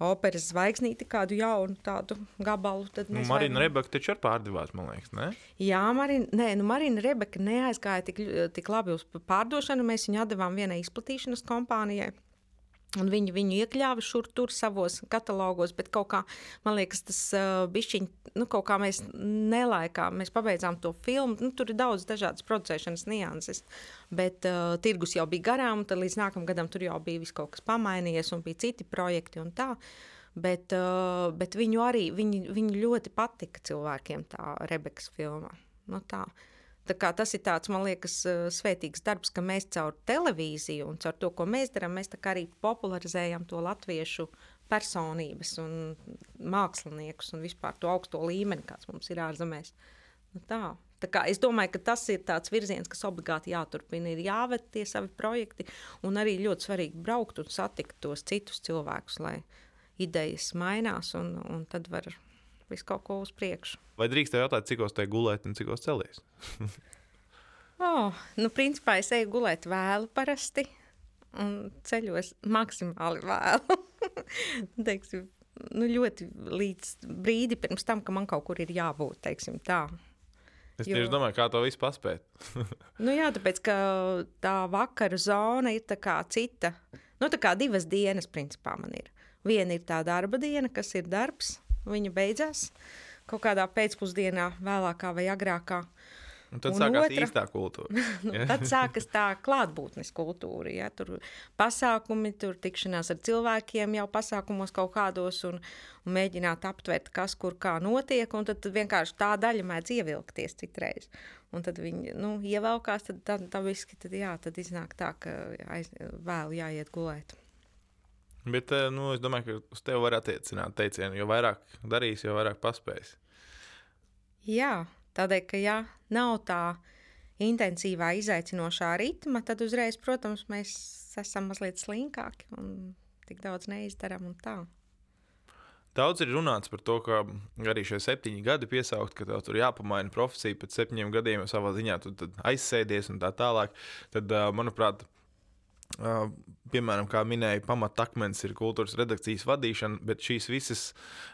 operas zvaigznīti kādu jaunu tādu gabalu, tad nu, Marina varam... Rebeka taču ir pārdevās, man liekas, ne? Jā, Marina, nē, nu, Marina Rebeka neaizgāja tik, tik labi uz pārdošanu. Mēs viņu atdevām vienai izplatīšanas kompānijai. Un viņi viņu iekļāva šur tur savos katalogos, bet kaut kā, man liekas, tas uh, bišķiņ, nu, kaut kā mēs nelaikām, mēs pabeidzām to filmu, nu, tur ir daudz dažādas producēšanas nianses, bet uh, tirgus jau bija garām, tad līdz nākamam gadam tur jau bija viss kaut kas pamainījies un bija citi projekti un tā, bet, uh, bet viņu arī, viņi, viņu ļoti patika cilvēkiem tā Rebekas filmā, nu tā. Tas ir tāds, man liekas, eh, svētīgs darbs, ka mēs caur televīziju un caur to, ko mēs darām, mēs arī popularizējam to latviešu personības un māksliniekus un vispār to augsto līmeni, kāds mums ir ārzemēs. Nu, tā. Tā kā, es domāju, ka tas ir tāds virziens, kas obligāti jāturpina. Ir jāved tie savi projekti, un arī ļoti svarīgi braukt un satikt tos citus cilvēkus, lai idejas mainās, un, un tad var visu kaut ko uz priekšu. Vai drīkst te jautāt, cik ostai gulēt un cik ostai celies? oh, nu, principā es eju gulēt vēlu parasti un ceļos maksimāli vēlu. teiksim, nu, ļoti līdz brīdi pirms tam, ka man kaut kur ir jābūt, teiksim tā. Es tieši jo... domāju, kā to visu paspēt. nu, jā, tāpēc, ka tā vakara zona ir tā kā cita. Nu, tā kā divas dienas, principā, man ir. Viena ir tā darba diena, kas ir darbs, viņa beidzās kaut kādā pēcpusdienā, vēlākā vai agrākā. Un tad un sākās otra, īstā kultūra. nu, tad sākas tā klātbūtnes kultūra. Ja? Tur pasākumi, tur tikšanās ar cilvēkiem jau pasākumos kaut kādos un, un mēģināt aptvert, kas kur kā notiek. Un tad, vienkārši tā daļa mēdz ievilkties citreiz. Un tad viņi nu, ievelkās, tad, tad, tad, tad, tad, jā, tad iznāk tā, ka aiz, vēl jāiet gulēt. Bet eh, nu, es domāju, ka uz tevi var attiecināt teicienu, jo vairāk darīs, jo vairāk paspēs. Jā, tādēļ, ka ja nav tā intensīvā, izaicinošā ritma, tad uzreiz, protams, mēs esam mazliet slinkāki un tik daudz neizdarām un tā. Daudz ir runāts par to, ka arī šie septiņi gadi piesaukt, ka tev tur jāpamaina profesija pēc septiņiem gadiem, jo savā ziņā tu aizsēdies un tā tālāk. Tad, eh, manuprāt, Uh, piemēram, kā minēja, pamatakmens ir kultūras redakcijas vadīšana, bet šīs visas,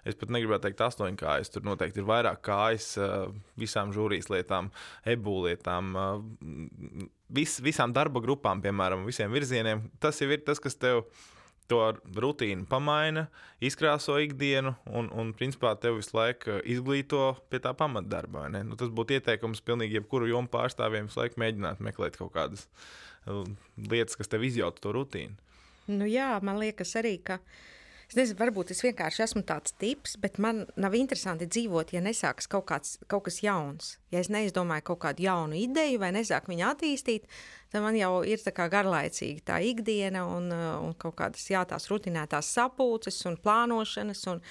es pat negribētu teikt, astoņkājas. Tur noteikti ir vairāk kājas uh, visām žūrijas lietām, ebu lietām, uh, vis, visām darba grupām, piemēram, visiem virzieniem. Tas jau ir tas, kas tev to rutīnu pamaina, izkrāso ikdienu un, un principā tev visu laiku izglīto pie tā pamatdarba. Nu, tas būtu ieteikums pilnīgi jebkuru jomu pārstāvjiem visu laiku mēģināt meklēt kaut kādas lietas, kas tev izjauta to rutīnu. Nu, jā, man liekas arī, ka. Es nezinu, varbūt es vienkārši esmu tāds tips, bet man nav interesanti dzīvot, ja nesākas kaut, kāds, kaut kas jauns. Ja es neizdomāju kaut kādu jaunu ideju vai nesāku viņu attīstīt, tad man jau ir tā garlaicīga tā ikdiena un, un kaut kādas jā, tās rutinētās sapulces un plānošanas. Un,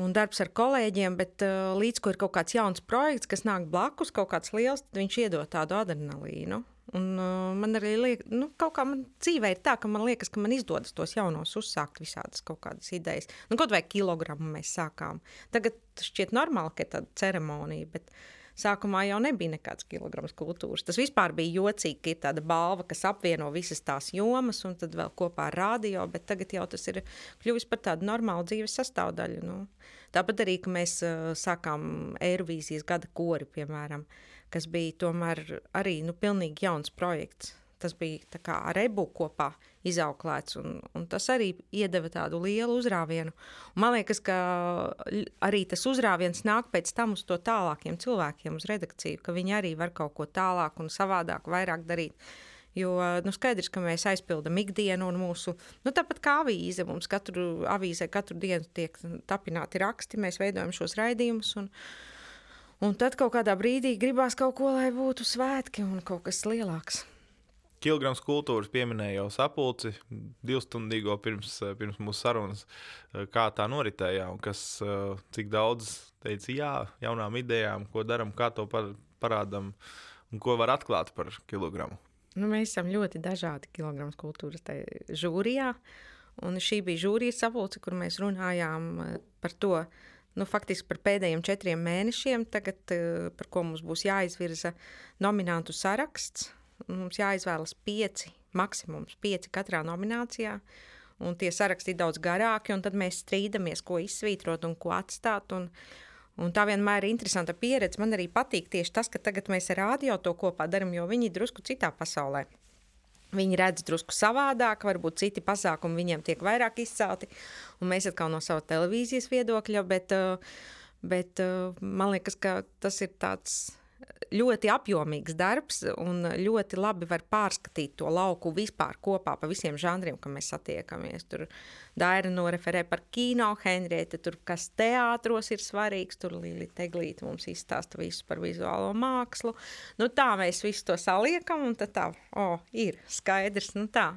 un darbs ar kolēģiem, bet uh, līdz ko ir kaut kāds jauns projekts, kas nāk blakus, kaut kāds liels, tad viņš iedod tādu adrenalīnu. Un, uh, man arī liekas, nu, kaut kā man dzīvē ir tā, ka man liekas, ka man izdodas tos jaunos uzsākt visādas kaut kādas idejas. Nu, kaut vai kilogramu mēs sākām. Tagad šķiet normāli, ka tāda ceremonija, bet sākumā jau nebija nekāds kilograms kultūras. Tas vispār bija jocīgi, ka ir tāda balva, kas apvieno visas tās jomas un tad vēl kopā ar rādio, bet tagad jau tas ir kļuvis par tādu normālu dzīves sastāvdaļu. Nu. Tāpat arī, ka mēs uh, sākām Eirovīzijas gada kori, piemēram. Kas bija tomēr arī nu, pilnīgi jauns projekts. tas bija kā ar ebu kopā izauklēts, un, un tas arī iedeva tādu lielu uzrāvienu. Un man liekas, ka arī tas uzrāviens nāk pēc tam uz to tālākiem cilvēkiem, uz redakciju, ka viņi arī var kaut ko tālāk un savādāk, vairāk darīt. Jo nu, skaidrs, ka mēs aizpildām ikdienu un mūsu, nu, tāpat kā avīze, mums katru avīzē katru dienu tiek tapināti raksti, mēs veidojam šos raidījumus. Un, un tad kaut kādā brīdī gribās kaut ko, lai būtu svētki un kaut kas lielāks. Kilograms kultūras pieminēja jau sapulci divstundīgo pirms, pirms mūsu sarunas, kā tā noritēja un kas, cik daudz teica jā, jaunām idejām, ko darām, kā to parādām un ko var atklāt par kilogramu. Nu, mēs esam ļoti dažādi kilogramu kultūras žūrijā. Un šī bija žūrijas sapulce, kur mēs runājām eh, par to, nu, faktiski par pēdējiem četriem mēnešiem, tagad, eh, par ko mums būs jāizvirza nominantu saraksts. Mums jāizvēlas pieci, maksimums pieci katrā nominācijā. Un tie saraksti ir daudz garāki, un tad mēs strīdamies, ko izsvītrot un ko atstāt. Un, Un tā vienmēr ir interesanta pieredze. Man arī patīk tieši tas, ka tagad mēs ar rādio to kopā darām, jo viņi ir drusku citā pasaulē. Viņi redz drusku savādāk, varbūt citi pasākumi viņiem tiek vairāk izcelti, un mēs atkal no sava televīzijas viedokļa, bet, eh, bet eh, man liekas, ka tas ir tāds ļoti apjomīgs darbs, un ļoti labi var pārskatīt to lauku vispār kopā pa visiem žanriem, ka mēs satiekamies. Tur Daira noreferē par kino, Henriete, tur kas teātros ir svarīgs, tur Lili Teglīte mums izstāsta visu par vizuālo mākslu. Nu tā mēs visu to saliekam, un tad tā, o, oh, ir skaidrs, nu tā.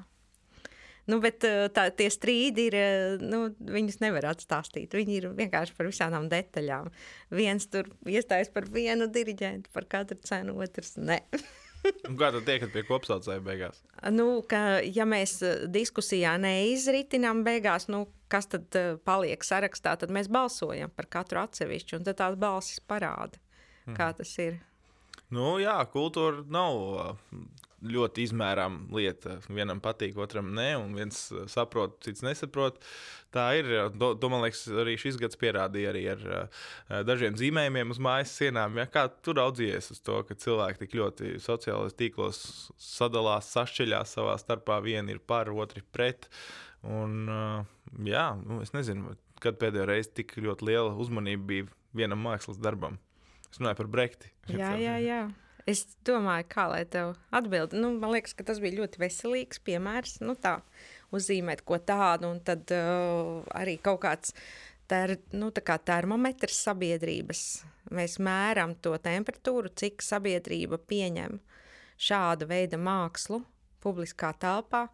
Nu, bet eh, tā, tie strīdi ir, eh, nu, viņus nevar atstāstīt. Viņi ir vienkārši par visām detaļām. Viens tur iestājas par vienu diriģentu, par katru cenu, otrs ne. kā tad tiekat pie kopsaucēja beigās? Nu, ka, ja mēs eh, diskusijā neizritinām beigās, nu, kas tad paliek sarakstā, tad mēs balsojam par katru atsevišķu, un tad tās balsis parāda, kā tas ir. Nu, jā, kultūra nav ļoti izmērām lieta. Vienam patīk, otram nē, un viens uh, saprot, cits nesaprot. Tā ir. To, to man liekas, arī šis gads pierādīja arī ar uh, dažiem zīmējumiem uz mājas sienām. Ja, kā tu raudzījies uz to, ka cilvēki tik ļoti sociālajos tīklos sadalās, sašķeļās savā starpā, vieni ir par, otri pret. Un, uh, jā, nu, es nezinu, kad pēdējo reizi tik ļoti liela uzmanība bija vienam mākslas darbam. Es runāju par brekti. Jā, jā, jā. Es domāju, kā lai tev atbildētu. Nu, man liekas, ka tas bija ļoti veselīgs piemērs. Nu, tā, uzzīmēt ko tādu, un tad uh, arī kaut kāds ter, nu, kā termometrs sabiedrības. Mēs mēram to temperatūru, cik sabiedrība pieņem šāda veida mākslu publiskā telpā.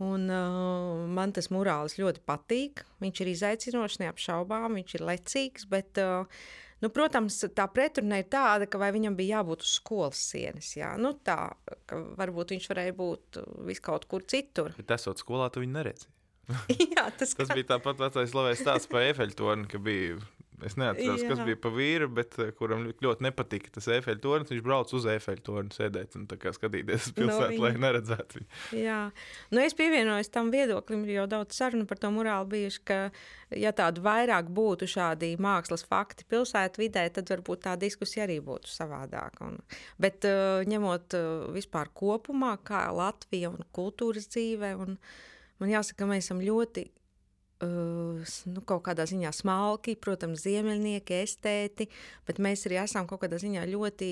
Un, uh, man tas mūrālis ļoti patīk. Viņš ir izaicinošs, neapšaubām, viņš ir lecīgs, bet uh, Nu, protams, tā pretruna ir tāda, ka viņam bija jābūt uz skolas sienas. Jā. Nu, tā, varbūt viņš varēja būt viskaut kur citur. Bet esot skolā, tu viņu neredzi. jā, tas, tas kā... bija tāpat vecais slavējs stāsts par Efeļtoni, ka bija Es neatceros, Jā. kas bija pa vīru, bet uh, kuram ļoti nepatika tas efeļu tornis. Viņš brauca uz efeļu torni sēdēt un skatīties uz pilsētu, no lai neredzētu viņu. Jā, nu, es pievienojos tam viedoklim, jo daudz sarunu par to morāli bijuši, ka, ja tādu vairāk būtu šādi mākslas fakti pilsētu vidē, tad varbūt tā diskusija arī būtu savādāka. Un, bet uh, ņemot uh, vispār kopumā, kā Latvija un kultūras dzīve, un man jāsaka, mēs esam ļoti nu, kaut kādā ziņā smalki, protams, ziemeļnieki, estēti, bet mēs arī esam kaut kādā ziņā ļoti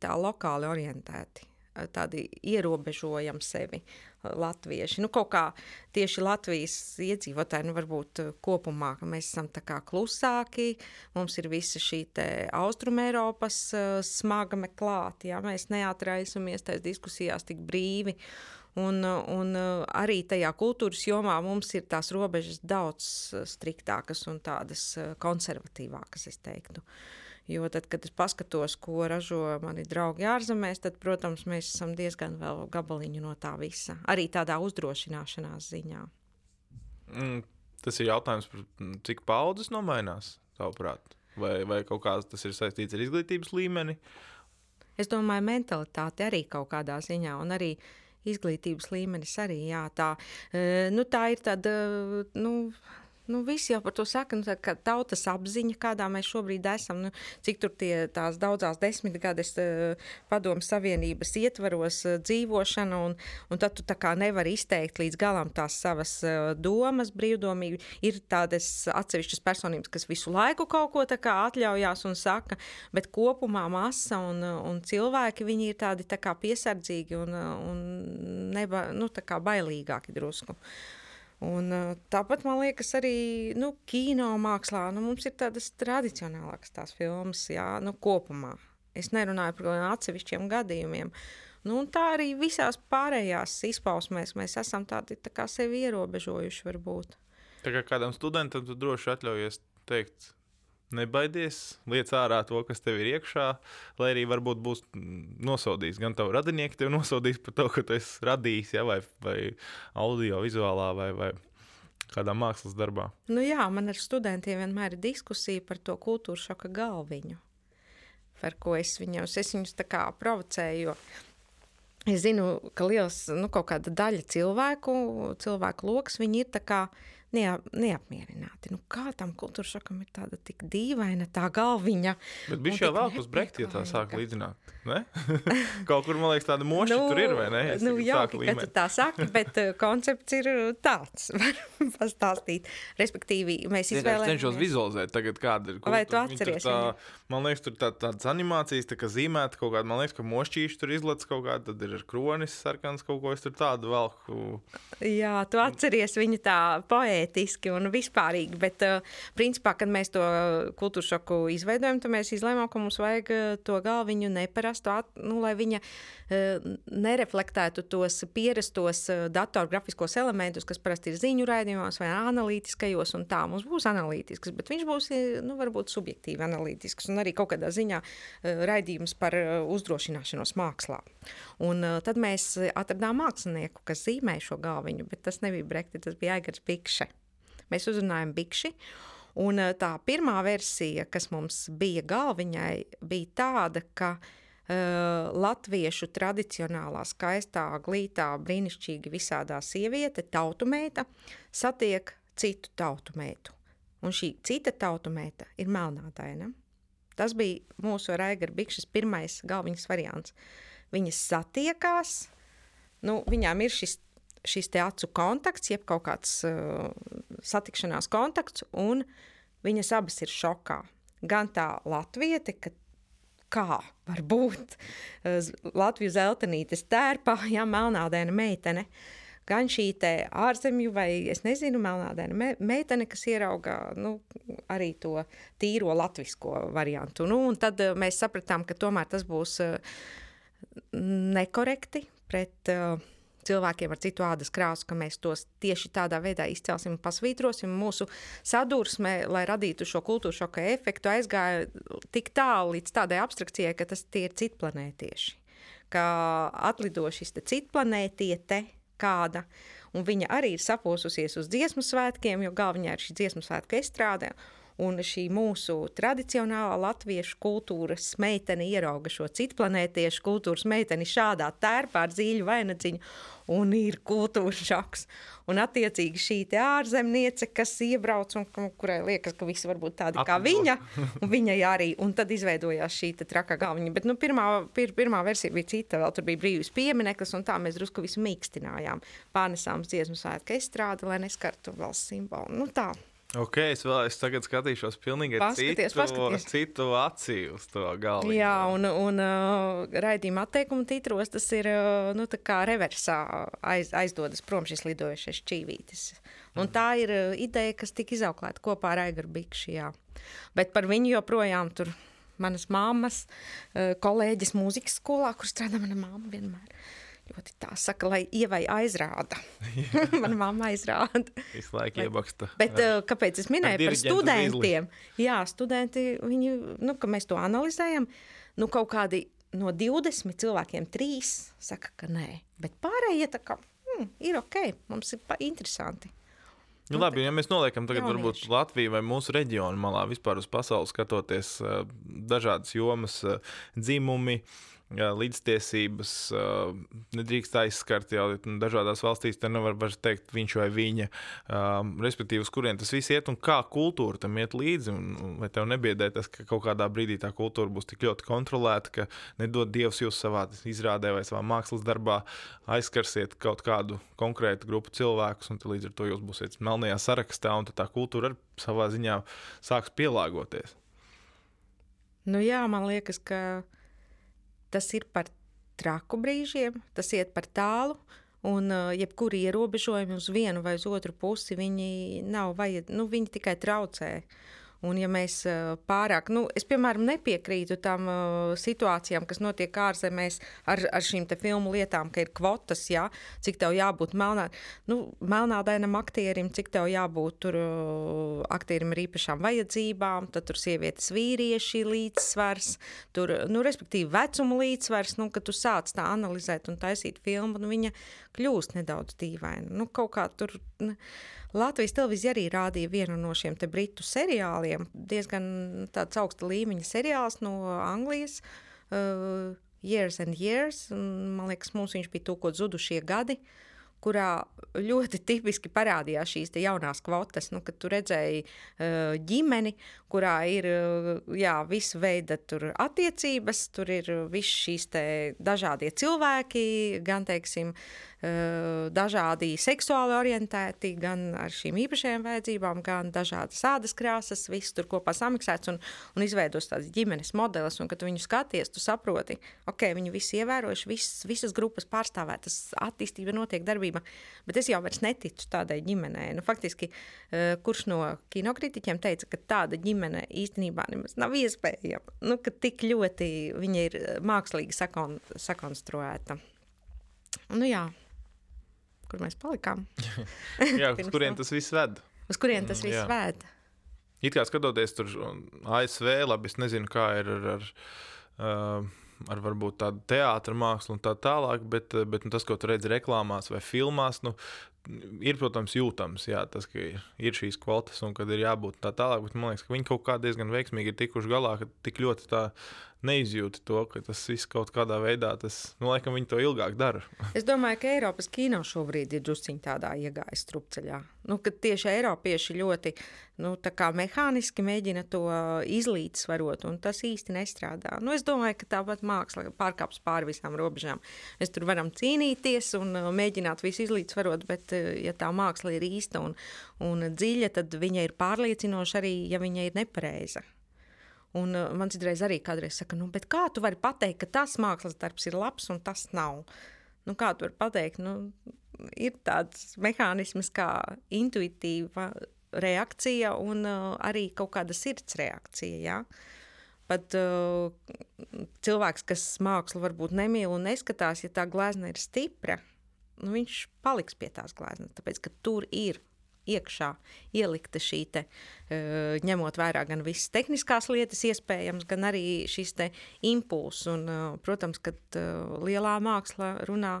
lokāli orientēti. Tādi ierobežojam sevi, latvieši. Nu, kaut kā tieši Latvijas iedzīvotāji, nu, varbūt kopumā, mēs esam klusāki, mums ir visa šī Austrumēropas smaga meklāta, ja mēs neatraisamies tajās diskusijās tik brīvi. Un, un arī tajā kultūras jomā mums ir tās robežas daudz striktākas un tādas konservatīvākas, es teiktu. Jo tad, kad es paskatos, ko ražo mani draugi ārzemēs, tad, protams, mēs esam diezgan vēl gabaliņu no tā visa. Arī tādā uzdrošināšanās ziņā. Mm, tas ir jautājums par cik paudzes nomainās, tavuprāt? Vai, vai kaut kā tas ir saistīts ar izglītības līmeni? Es domāju, mentalitāte arī kaut kādā ziņā. Un arī uh, izglītības līmenis arī jā, tā, nu, tā ir tāda. Nu, Nu, visi jau par to saka, nu, tā, ka tautas apziņa, kādā mēs šobrīd esam, nu, cik tur tie tās daudzās desmitgades uh, padomu savienības ietvaros uh, dzīvošana, un, un tad tu tā kā nevari izteikt līdz galam tās savas uh, domas brīvdomīgi. Ir tādas atsevišķas personības, kas visu laiku kaut ko tā kā atļaujās un saka, bet kopumā masa un, un cilvēki, viņi ir tādi tā kā piesardzīgi un, un neba, nu, tā kā bailīgāki drusku. Un, tāpat man liekas, arī nu, kino mākslā nu, mums ir tādas tradicionālākas tās filmas, jā, nu, kopumā. Es nerunāju par atsevišķiem gadījumiem. Nu, tā arī visās pārējās izpausmēs mēs esam tādi tā kā sevi ierobežojuši. Varbūt. Tā kā kādam studentam tu droši atļaujies teikt, Nebaidies, liec ārā to, kas tev ir iekšā, lai arī varbūt būs nosodījis. Gan tavu radinieku tevi nosodīs par to, ka tu esi radījis, ja, vai, vai audio, vizuālā vai, vai kādā mākslas darbā. Nu jā, man ar studentiem vienmēr ir diskusija par to kultūras šoka galviņu, par ko es viņus, es viņus tā kā provocēju, es zinu, ka liels, nu kaut kāda daļa cilvēku, cilvēku loks, viņi ir tā kā, neap, neapmierināti. Nu, kā tam kultūras šokam ir tāda tik dīvaina tā galviņa? Bet bija jau vēl uz brekti, ja tā sāk līdzināt. Kaut kur, man liekas, tāda moša nu, tur ir, vai ne? Es nu, jauki, ka tu tā saki, bet uh, koncepts ir uh, tāds, var pastāstīt. Respektīvi, mēs izvēlējamies. Es cenšos vizualizēt tagad, kāda ir. Kultūra. Vai tu atceries? Tā, man liekas, tur tā, tādas animācijas, tā kā zīmēta kaut kāda, man liekas, ka mošķīši tur izlec kaut kāda, tad ir kronis sarkans kaut ko, es tur tādu velku. Jā, tu atceries viņa tā poētiski un vispārīgi. Bet, uh, principā, kad mēs to kultūras šoku izveidojam, tad mēs izlēmām, ka mums vajag to galviņu neparastu, at, nu, lai viņa uh, nereflektētu tos pierastos uh, datorgrafiskos elementus, kas parasti ir ziņu raidījumos vai analītiskajos, un tā mums būs analītisks, bet viņš būs, nu, varbūt subjektīvi analītisks un arī kaut kādā ziņā raidījums par uzdrošināšanos mākslā. Un tad mēs atradām mākslinieku, kas zīmē šo galviņu, bet tas nebija Brekti, tas bija Aigars Pikše. Mēs uzrunājam bikši. Un tā pirmā versija, kas mums bija galviņai, bija tāda, ka uh, latviešu tradicionālā, skaistā, glītā, brīnišķīgi visādā sieviete, tautu meita, satiek citu tautu meitu. Un šī cita tautu meita ir melnādaina. Tas bija mūsu Raigara Bikšas pirmais galviņas variants. Viņas satiekās, nu, viņām ir šis šis te acu kontakts, jeb kaut kāds uh, satikšanās kontakts, un viņas abas ir šokā. Gan tā latviete, ka kā var būt uh, Latvijas zeltainītes tērpā, ja melnādaina meitene, gan šī ārzemju vai, es nezinu, melnādaina me meitene, kas ierauga nu, arī to tīro latvisko variantu. Nu, tad uh, mēs sapratām, ka tomēr tas būs uh, nekorekti pret uh, cilvēkiem ar citu ādas krāsu, ka mēs tos tieši tādā veidā izcelsim un pasvītrosim. Mūsu sadursme, lai radītu šo kultūra šoka efektu, aizgāja tik tālu līdz tādai abstrakcijai, ka tas ir citplanētieši. Kā atlido šis citplanētiete kāda, un viņa arī ir saposusies uz dziesmu svētkiem, jo galvenā ir šī dziesmu svētku estrāde. Un šī mūsu tradicionālā latviešu kultūras meitene ierauga šo citplanētiešu kultūras meiteni šādā tērpā ar dzīļu vainagdziņu, un ir kultūras šoks. Un attiecīgi šī ārzemniece, kas iebrauc un kurai liekas, ka visi var būt tādi kā viņa, un viņai arī, un tad izveidojās šī traka galviņa. Bet nu, pirmā, pir, pirmā versija bija cita, vēl tur bija brīvs piemineklis, un tā mēs drusku visu mīkstinājām. Pārnesām dziesmu svētku estrādi, lai neskartu valsts simbolu. Nu tā. Ok, es vēl es tagad skatīšos pilnīgi paskaties, citu, paskaties. citu acī uz to galvu. Jā, un, un uh, raidījuma atteikuma titros tas ir uh, nu, reversā aiz, aizdodas prom šis lidojošais čīvītis. Un mm. tā ir uh, ideja, kas tika izauklēta kopā ar Aigaru Bikšu. Jā. Bet par viņu joprojām tur manas mammas, uh, kolēģis mūzikas skolā, kur strādā mana mamma vienmēr ļoti tā saka, lai ievai aizrāda. Mana mamma aizrāda. Visu laiku iebaksta. Bet uh, kāpēc es minēju par studentiem? Izli. Jā, studenti, viņi, nu, ka mēs to analizējam, nu, kaut kādi no 20 cilvēkiem trīs saka, ka nē. Bet pārējie tā kā, hmm, ir ok, mums ir interesanti. Nu, labi, ja mēs noliekam tagad Jaunieši. varbūt Latviju vai mūsu reģionu malā, vispār uz pasauli skatoties, dažādas jomas, dzimumi, jā, līdztiesības nedrīkst aizskart jau dažādās valstīs. Te nevar teikt, viņš vai viņa, respektīvi, uz kurien tas viss iet un kā kultūra tam iet līdzi. Un vai tev nebiedē tas, ka kaut kādā brīdī tā kultūra būs tik ļoti kontrolēta, ka nedod Dievs jūs savā izrādē vai savā mākslas darbā aizskarsiet kaut kādu konkrētu grupu cilvēkus, un līdz ar to jūs būsiet melnajā sarakstā, un tā kultūra arī savā ziņā sāks pielāgoties. Nu jā, man liekas, ka tas ir par traku brīžiem, tas iet par tālu. Un uh, jebkuri ierobežojumi uz vienu vai uz otru pusi, viņi nav vajadzīgi, nu, viņi tikai traucē. Uh, Un, ja mēs pārāk, nu, es piemēram nepiekrītu tam uh, situācijām, kas notiek ārzemēs ar, ar šīm filmu lietām, ka ir kvotas, jā, cik tev jābūt melnā, nu, melnādainam aktierim, cik tev jābūt tur uh, aktierim ar īpašām vajadzībām, tad tur sievietes vīrieši līdzsvars, tur, nu, respektīvi vecuma līdzsvars, nu, kad tu sāc tā analizēt un taisīt filmu, nu, viņa kļūst nedaudz dīvaina. Nu, kaut kā tur. Nu, Latvijas televīzija arī rādīja vienu no šiem britu seriāliem, diezgan tāds augsta līmeņa seriāls no Anglijas. Uh, Years and Years, un, man liekas, mums viņš bija tūkot zudušie gadi. Kurā ļoti tipiski parādījās šīs jaunās kvotas. Nu, kad tu redzēji uh, ģimeni, kurā ir uh, jā, visa veida attiecības, tur ir visi šīs dažādie cilvēki, gan teiksim, uh, dažādi seksuāli orientēti, gan ar šīm īpašajām vajadzībām, gan dažādas ādas krāsas, viss tur kopā samiksēts un, un izveidos tādas ģimenes modelis. Un, kad viņu skaties, tu saproti, ok, viņi visi ievērojuši, visas, visas grupas pārstāvētas, attīstība notiek darbībā brīvība. Bet es jau neticu tādai ģimenei. Nu, faktiski, uh, kurš no kinokritiķiem teica, ka tāda ģimene īstenībā nemaz nav iespējama. Nu, ka tik ļoti viņa ir eh, mākslīgi sakon, sakonstruēta. Nu, jā. Kur mēs palikām? jā, uz kurien tas viss ved? Uz kurien tas viss mm, ved? It kā skatoties tur ASV, labi, es nezinu, kā ir ar. ar uh, ar varbūt tādu teātru mākslu un tā tālāk, bet, bet nu, tas, ko tu redzi reklāmās vai filmās, nu, ir, protams, jūtams, jā, tas, ka ir, ir šīs kvotas un kad ir jābūt tā tālāk, bet man liekas, ka viņi kaut kā diezgan veiksmīgi ir tikuši galā, ka tik ļoti tā neizjūti to, ka tas viss kaut kādā veidā, tas, nu, laikam, viņi to ilgāk dara. es domāju, ka Eiropas kino šobrīd ir drusciņā tādā iegājis strupceļā. Nu, kad tieši Eiropieši ļoti nu, mehāniski mēģina to izlīdzsvarot, un tas īsti nestrādā. Nu, es domāju, ka tāpat māksla pārkāps pāri visām robežām. Mēs tur varam cīnīties un uh, mēģināt visu izlīdzsvarot, bet, uh, ja tā māksla ir īsta un, un dziļa, tad viņa ir pārliecinoša arī, ja viņa ir nepareiza. Un uh, man citreiz arī kādreiz saka, nu, kā tu vari pateikt, ka tas mākslas darbs ir labs un tas nav? Nu, kā tu vari pateikt? Nu, ir tāds mehānisms kā intuitīva reakcija un uh, arī kaut kāda sirds reakcija. Ja? Pat uh, cilvēks, kas mākslu varbūt nemīl un neskatās, ja tā glezna ir stipra, nu, viņš paliks pie tās gleznas, tāpēc ka tur ir iekšā ielikta šī te, uh, ņemot vērā gan visas tehniskās lietas, iespējams, gan arī šis impulss. Uh, protams, ka uh, lielā māksla runā.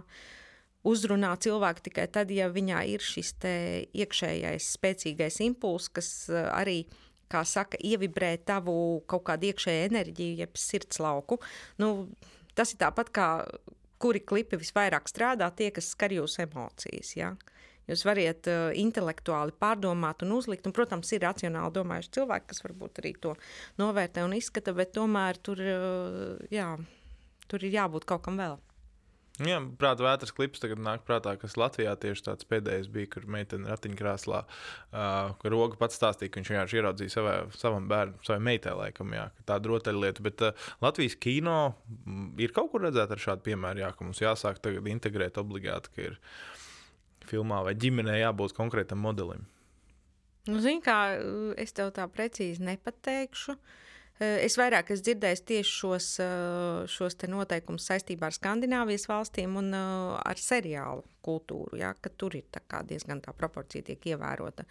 Uzrunā cilvēku tikai tad, ja viņā ir šis iekšējais, spēcīgais impulss, kas arī kā saka, ievibrē tavu kaut kādu iekšēju enerģiju, jeb sirdslauku. Nu, tas ir tāpat kā kuri klipi visvairāk strādā, tie, kas skar jūsu emocijas. Ja? Uh, Jūs varat uh, intelektuāli pārdomāt un uzlikt. Un, protams, ir racionāli domājuši cilvēki, kas varbūt arī to novērtē un izskata, bet tomēr tur, uh, jā, tur ir jābūt kaut kam vēl. Jā, prātā vētras klips tagad nāk prātā, kas Latvijā tieši tāds pēdējais bija, kur meitene ratiņkrāslā, uh, kur roga pats stāstīja, ka viņš vienkārši ieraudzīja savai, savam bērnam, savai meitai, laikam, jā, tāda rotaļlieta. Bet uh, Latvijas kino ir kaut kur redzēta ar šādu piemēru, jā, ka mums jāsāk tagad integrēt obligāti, ka ir filmā vai ģimenē jābūt konkrētam modelim? Nu, Zini, kā es tev tā precīzi nepateikšu. Es vairāk esmu dzirdējis tieši šos, šos noteikumus saistībā ar Skandināvijas valstīm un ar seriālu kultūru, ja, tur ir tā diezgan tā proporcija tiek ievērota.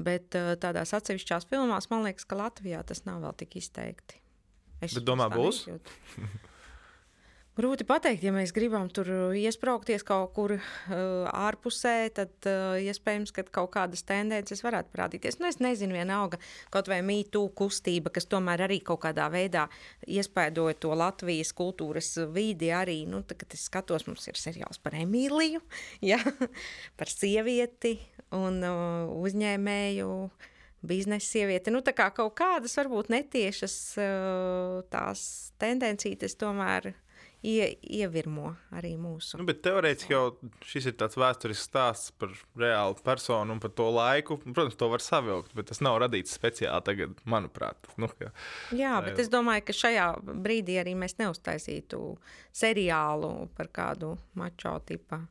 Bet tādās atsevišķās filmās man liekas, ka Latvijā tas nav vēl tik izteikti. Es Bet domā, būs? Grūti pateikt, ja mēs gribam tur iesprāgties kaut kur uh, ārpusē, tad uh, iespējams, ka kaut kādas tendences varētu parādīties. Nu, es nezinu, vienalga, kaut vai mītū kustība, kas tomēr arī kaut kādā veidā iespaidoja to Latvijas kultūras vidi. Arī, nu, tā, kad es skatos, mums ir seriāls par Emīliju, ja, par sievieti un uh, uzņēmēju biznesa sieviete. Nu, kā kaut kādas varbūt netiešas uh, tās tendencijas tomēr ie, ievirmo arī mūsu. Nu, teorētiski jau šis ir tāds vēsturisks stāsts par reālu personu un par to laiku. Protams, to var savilkt, bet tas nav radīts speciāli tagad, manuprāt. Nu, ka, Jā, bet ir... es domāju, ka šajā brīdī arī mēs neuztaisītu seriālu par kādu mačo tipu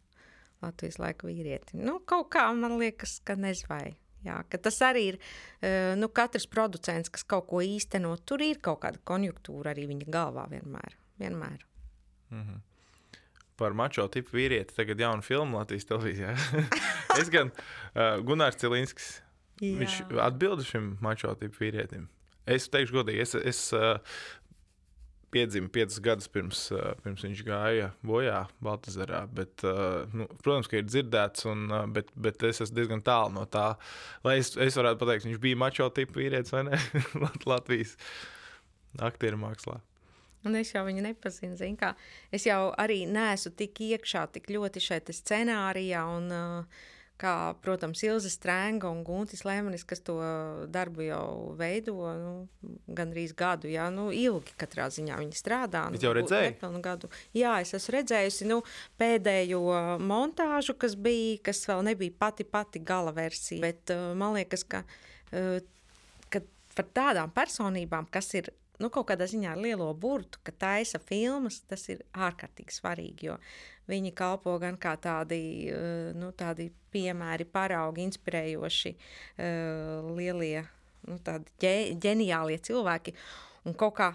Latvijas laika vīrieti. Nu, kaut kā man liekas, ka nezvai. Jā, tas arī ir eh, nu, katrs producents, kas kaut ko īsteno. Tur ir kaut kāda konjunktūra arī viņa galvā vienmēr. vienmēr. Mm -hmm. Par mačo tipu vīrieti tagad jaunu filmu Latvijas televīzijā. es gan uh, Gunārs Cilinskis. Jā. Viņš atbild šim mačo tipu vīrietim. Es teikšu godīgi, es, es uh, piedzimu piecus gadus pirms, uh, pirms viņš gāja bojā Baltazarā. Bet, uh, nu, protams, ka ir dzirdēts, un, uh, bet, bet es esmu diezgan tālu no tā, lai es, es varētu pateikt, viņš bija mačo tipu vīrietis vai ne Latvijas aktieru mākslā. Un es jau viņu nepazinu. Kā, es jau arī neesmu tik iekšā, tik ļoti šeit scenārijā. Un, kā, protams, Ilza Strēnga un Guntis Lēmanis, kas to darbu jau veido nu, gandrīz gadu, jā, nu, ilgi katrā ziņā viņi strādā. Nu, jau redzēju? Gadu. Jā, es esmu redzējusi nu, pēdējo montāžu, kas bija, kas vēl nebija pati pati gala versija. Bet man liekas, ka, ka par tādām personībām, kas ir nu, kaut kādā ziņā lielo burtu, ka taisa filmas, tas ir ārkārtīgi svarīgi. Jo viņi kalpo gan kā tādi, eh, nu, tādi piemēri, paraugi, inspirējoši, uh, lielie, nu, tādi ģeniālie cilvēki. Un kaut kā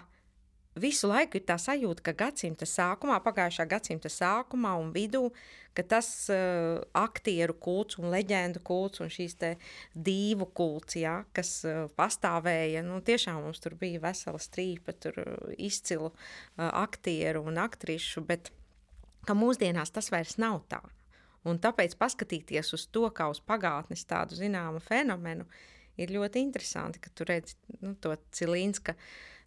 visu laiku ir tā sajūta, ka gadsimta sākumā, pagājušā gadsimta sākumā un vidū, ka tas uh, aktieru kults un leģendu kults un šīs divu kults, ja, kas uh, pastāvēja, nu, tiešām mums tur bija vesela strīpa, tur uh, izcilu uh, aktieru un aktrišu, bet ka mūsdienās tas vairs nav tā. Un tāpēc paskatīties uz to kā uz pagātnes tādu zināmu fenomenu ir ļoti interesanti, ka tu redzi nu, to cilīnsku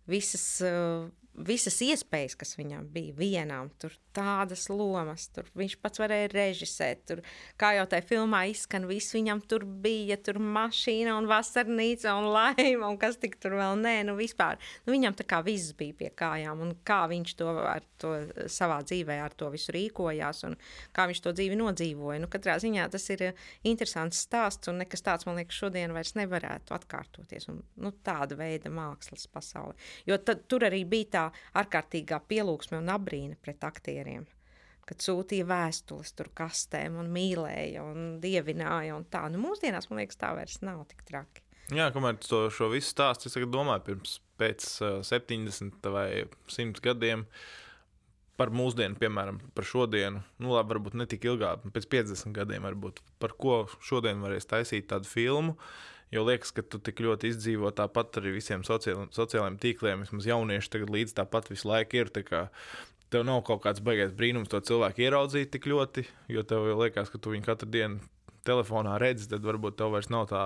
visas, uh, visas iespējas, kas viņam bija vienām, tur tādas lomas, tur viņš pats varēja režisēt, tur, kā jau tajā filmā izskan, viss viņam tur bija, tur mašīna un vasarnīca un laima un kas tik tur vēl nē, nu vispār, nu viņam tā kā viss bija pie kājām un kā viņš to, to savā dzīvē ar to visu rīkojās un kā viņš to dzīvi nodzīvoja. Nu, katrā ziņā tas ir interesants stāsts un nekas tāds, man liekas, šodien vairs nevarētu atkārtoties un nu, tāda veida mākslas pasauli. Jo tad, tur arī bija tā ārkārtīgā pielūgsme un abrīna pret aktieriem. Kad sūtīja vēstules tur kastēm un mīlēja un dievināja un tā. Nu, mūsdienās, man liekas, tā vairs nav tik traki. Jā, kamēr to šo visu stāstu, es domāju, pirms pēc uh, 70 vai 100 gadiem par mūsdienu, piemēram, par šodienu, nu, labi, varbūt ne tik ilgāk, pēc 50 gadiem, varbūt par ko šodien varēs taisīt tādu filmu. Uh, Jo liekas, ka tu tik ļoti izdzīvo tāpat arī visiem sociālajiem, sociālajiem tīkliem. Vismaz jaunieši tagad līdz tāpat visu laiku ir. Tev nav kaut kāds baigais brīnums to cilvēku ieraudzīt tik ļoti, jo tev liekas, ka tu viņu katru dienu telefonā redzi, tad varbūt tev vairs nav tā,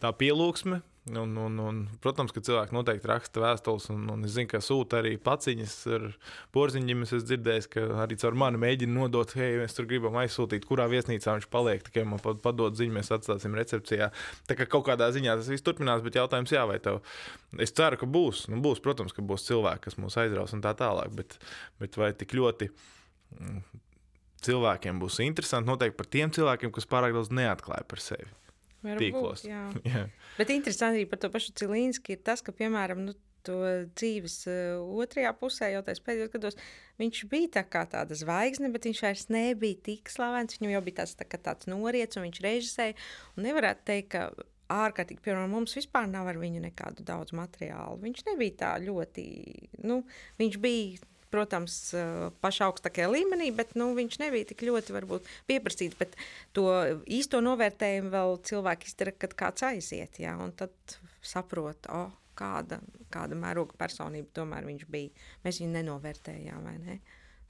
tā pielūgsme. Un, un, un, protams, ka cilvēki noteikti raksta vēstules, un, un es zinu, ka sūta arī paciņas ar porziņiem. Es esmu dzirdējis, ka arī caur mani mēģina nodot, hei, mēs tur gribam aizsūtīt, kurā viesnīcā viņš paliek. Tikai man padod ziņu, mēs atstāsim recepcijā. Tā kā kaut kādā ziņā tas viss turpinās, bet jautājums, jā, vai tev. Es ceru, ka būs. Nu, būs, protams, ka būs cilvēki, kas mūs aizraus un tā tālāk, bet, bet vai tik ļoti mm, cilvēkiem būs interesanti noteikti par tiem cilvēkiem, kas pārāk daudz neatklāja par sevi. Varbūt, tīklos. Jā. jā. Bet interesanti arī par to pašu Cilīnski ir tas, ka, piemēram, nu, to dzīves uh, otrajā pusē, jau tajos pēdējos gados, viņš bija tā kā tāda zvaigzne, bet viņš vairs nebija tik slavens. Viņam jau bija tāds, tā, tāds noriets, un viņš režisēja. Un nevarētu teikt, ka ārkārtīgi, piemēram, mums vispār nav ar viņu nekādu daudz materiālu. Viņš nebija tā ļoti, nu, viņš bija protams, pašā augstākajā līmenī, bet nu, viņš nebija tik ļoti varbūt, pieprasīts. Bet to īsto novērtējumu vēl cilvēki izdara, kad kāds aiziet. Jā, tad saprot, oh, kāda, kāda mēroga personība tomēr viņš bija. Mēs viņu nenovērtējām, vai ne?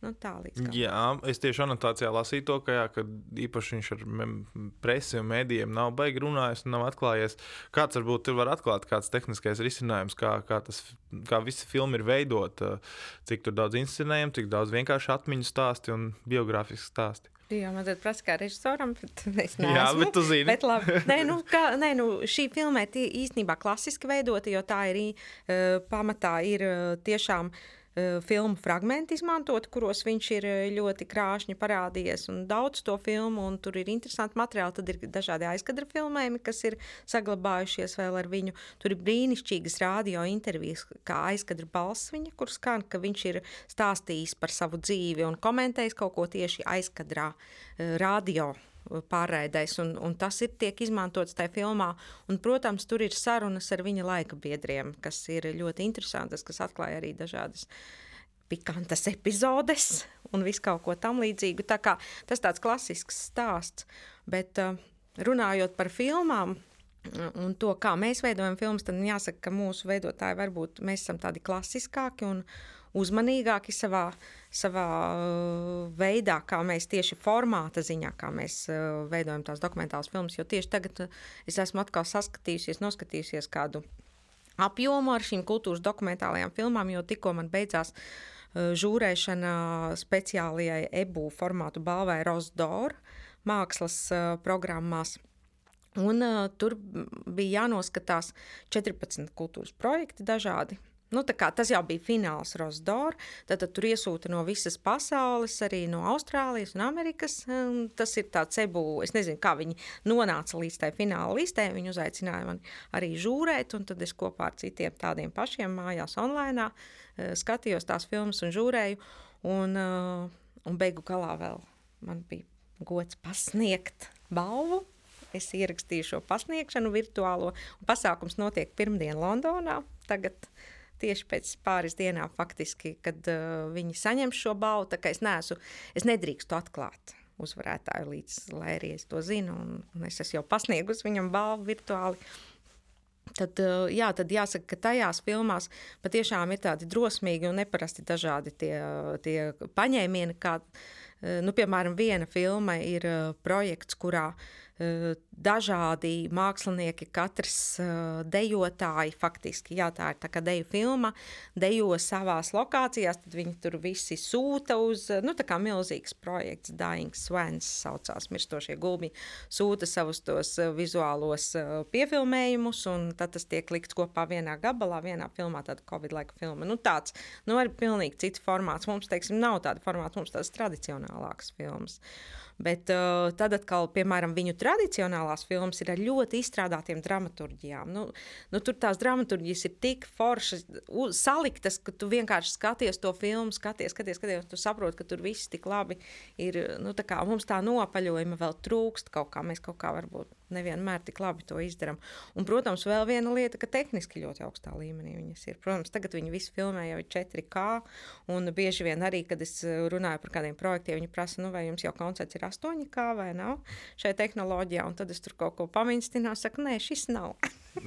Nu, tā līdz. Jā, es tieši anotācijā lasīju to, ka, jā, ka īpaši viņš ar presi un mēdījiem nav baigi runājis un nav atklājies. Kāds varbūt tur var atklāt, kāds tehniskais risinājums, kā, kā, tas, kā visa filma ir veidota, cik tur daudz inscenējumu, cik daudz vienkārši atmiņu stāsti un biogrāfisku stāsti. Jā, man tad prasa, kā režisoram, bet es Jā, neesmu. bet tu zini. Bet labi. Nē, nu, kā, nē, nu, šī filma ir tie- īstenībā klasiski veidota, jo tā ir eh, pamatā ir eh, tiešām eh, filmu fragmenti izmantot, kuros viņš ir eh, ļoti krāšņi parādījies daudz to filmu, un tur ir interesanti materiāli. Tad ir dažādi aizkadra filmējumi, kas ir saglabājušies vēl ar viņu. Tur ir brīnišķīgas radio intervijas, kā aizkadra balss viņa, kur skan, ka viņš ir stāstījis par savu dzīvi un komentējis kaut ko tieši aizkadrā eh, radio pārraidēs, un, un tas ir tiek izmantots tajā filmā. Un, protams, tur ir sarunas ar viņa laika biedriem, kas ir ļoti interesantas, kas atklāja arī dažādas pikantas epizodes un visu kaut ko tam līdzīgu. Tā kā tas tāds klasisks stāsts, bet uh, runājot par filmām. Un to, kā mēs veidojam filmas, tad jāsaka, ka mūsu veidotāji varbūt mēs esam tādi klasiskāki un uzmanīgāki savā, savā uh, veidā, kā mēs tieši formāta ziņā, kā mēs uh, veidojam tās dokumentālas filmas. Jo tieši tagad uh, es esmu atkal saskatījusies, noskatījusies kādu apjomu ar šīm kultūras dokumentālajām filmām, jo tikko man beidzās žūrēšana speciālajai EBU formātu balvai Rosdor mākslas programmās. Un, uh, tur bija jānoskatās 14 kultūras projekti dažādi. Nu, tas jau bija fināls Rosdor, tad, tad tur iesūta no visas pasaules, arī no Austrālijas un Amerikas. Um, tas ir tāds ebu, es nezinu, kā viņi nonāca līdz tai fināla listē. Viņi uzaicināja mani arī žūrēt, un tad es kopā ar citiem tādiem pašiem mājās online uh, skatījos tās filmas un žūrēju. Un, uh, un beigu galā vēl man bija gods pasniegt balvu es ierakstīju šo pasniegšanu virtuālo. Pasākums notiek pirmdien Londonā. Tagad tieši pēc pāris dienām, faktiski, kad uh, viņi saņem šo balvu. Es neesmu, es nedrīkstu atklāt uzvarētāju līdz, lai arī es to zinu, un, un es esmu jau pasniegusi viņam balvu virtuāli. Tad, uh, jā, tad jāsaka, ka tajās filmās patiešām ir tādi drosmīgi un neparasti dažādi tie, tie paņēmieni. Kā, uh, nu, piemēram, viena filma ir uh, projekts, kurā uh, dažādi mākslinieki, katrs uh, dejotāji, faktiski, jā, tā ir tā kā deju filma, dejo savās lokācijās, tad viņi tur visi sūta uz, uh, nu, tā kā milzīgs projekts, Dying Swans saucās, mirstošie gulbi, sūta savus tos vizuālos piefilmējumus, un tad tas tiek likts kopā vienā gabalā, vienā filmā, tāda Covid-laika filma. Nu, tāds, nu, arī pilnīgi cits formāts. Mums, teiksim, nav tāda formāta, mums tādas tradicionālākas filmas. Bet uh, tad, atkal, piemēram, viņu tradicionālās filmas ir ar ļoti izstrādātiem dramaturgijām. Nu, nu, tur tās dramaturgijas ir tik foršas, saliktas, ka tu vienkārši skaties to filmu, skaties, skaties, skaties, tu saproti, ka tur viss tik labi ir. Nu, tā kā mums tā nopaļojuma vēl trūkst kaut kā, mēs kaut kā varbūt nevienmēr tik labi to izdarām. Un, protams, vēl viena lieta, ka tehniski ļoti augstā līmenī viņas ir. Protams, tagad viņi visi filmē jau ir 4K, un bieži vien arī, kad es eh, runāju par kādiem projektiem, viņi prasa, nu, vai jums jau koncerts ir 8K vai nav šajā tehnoloģijā, un tad es tur kaut ko pamīnstinu, saku, nē, šis nav.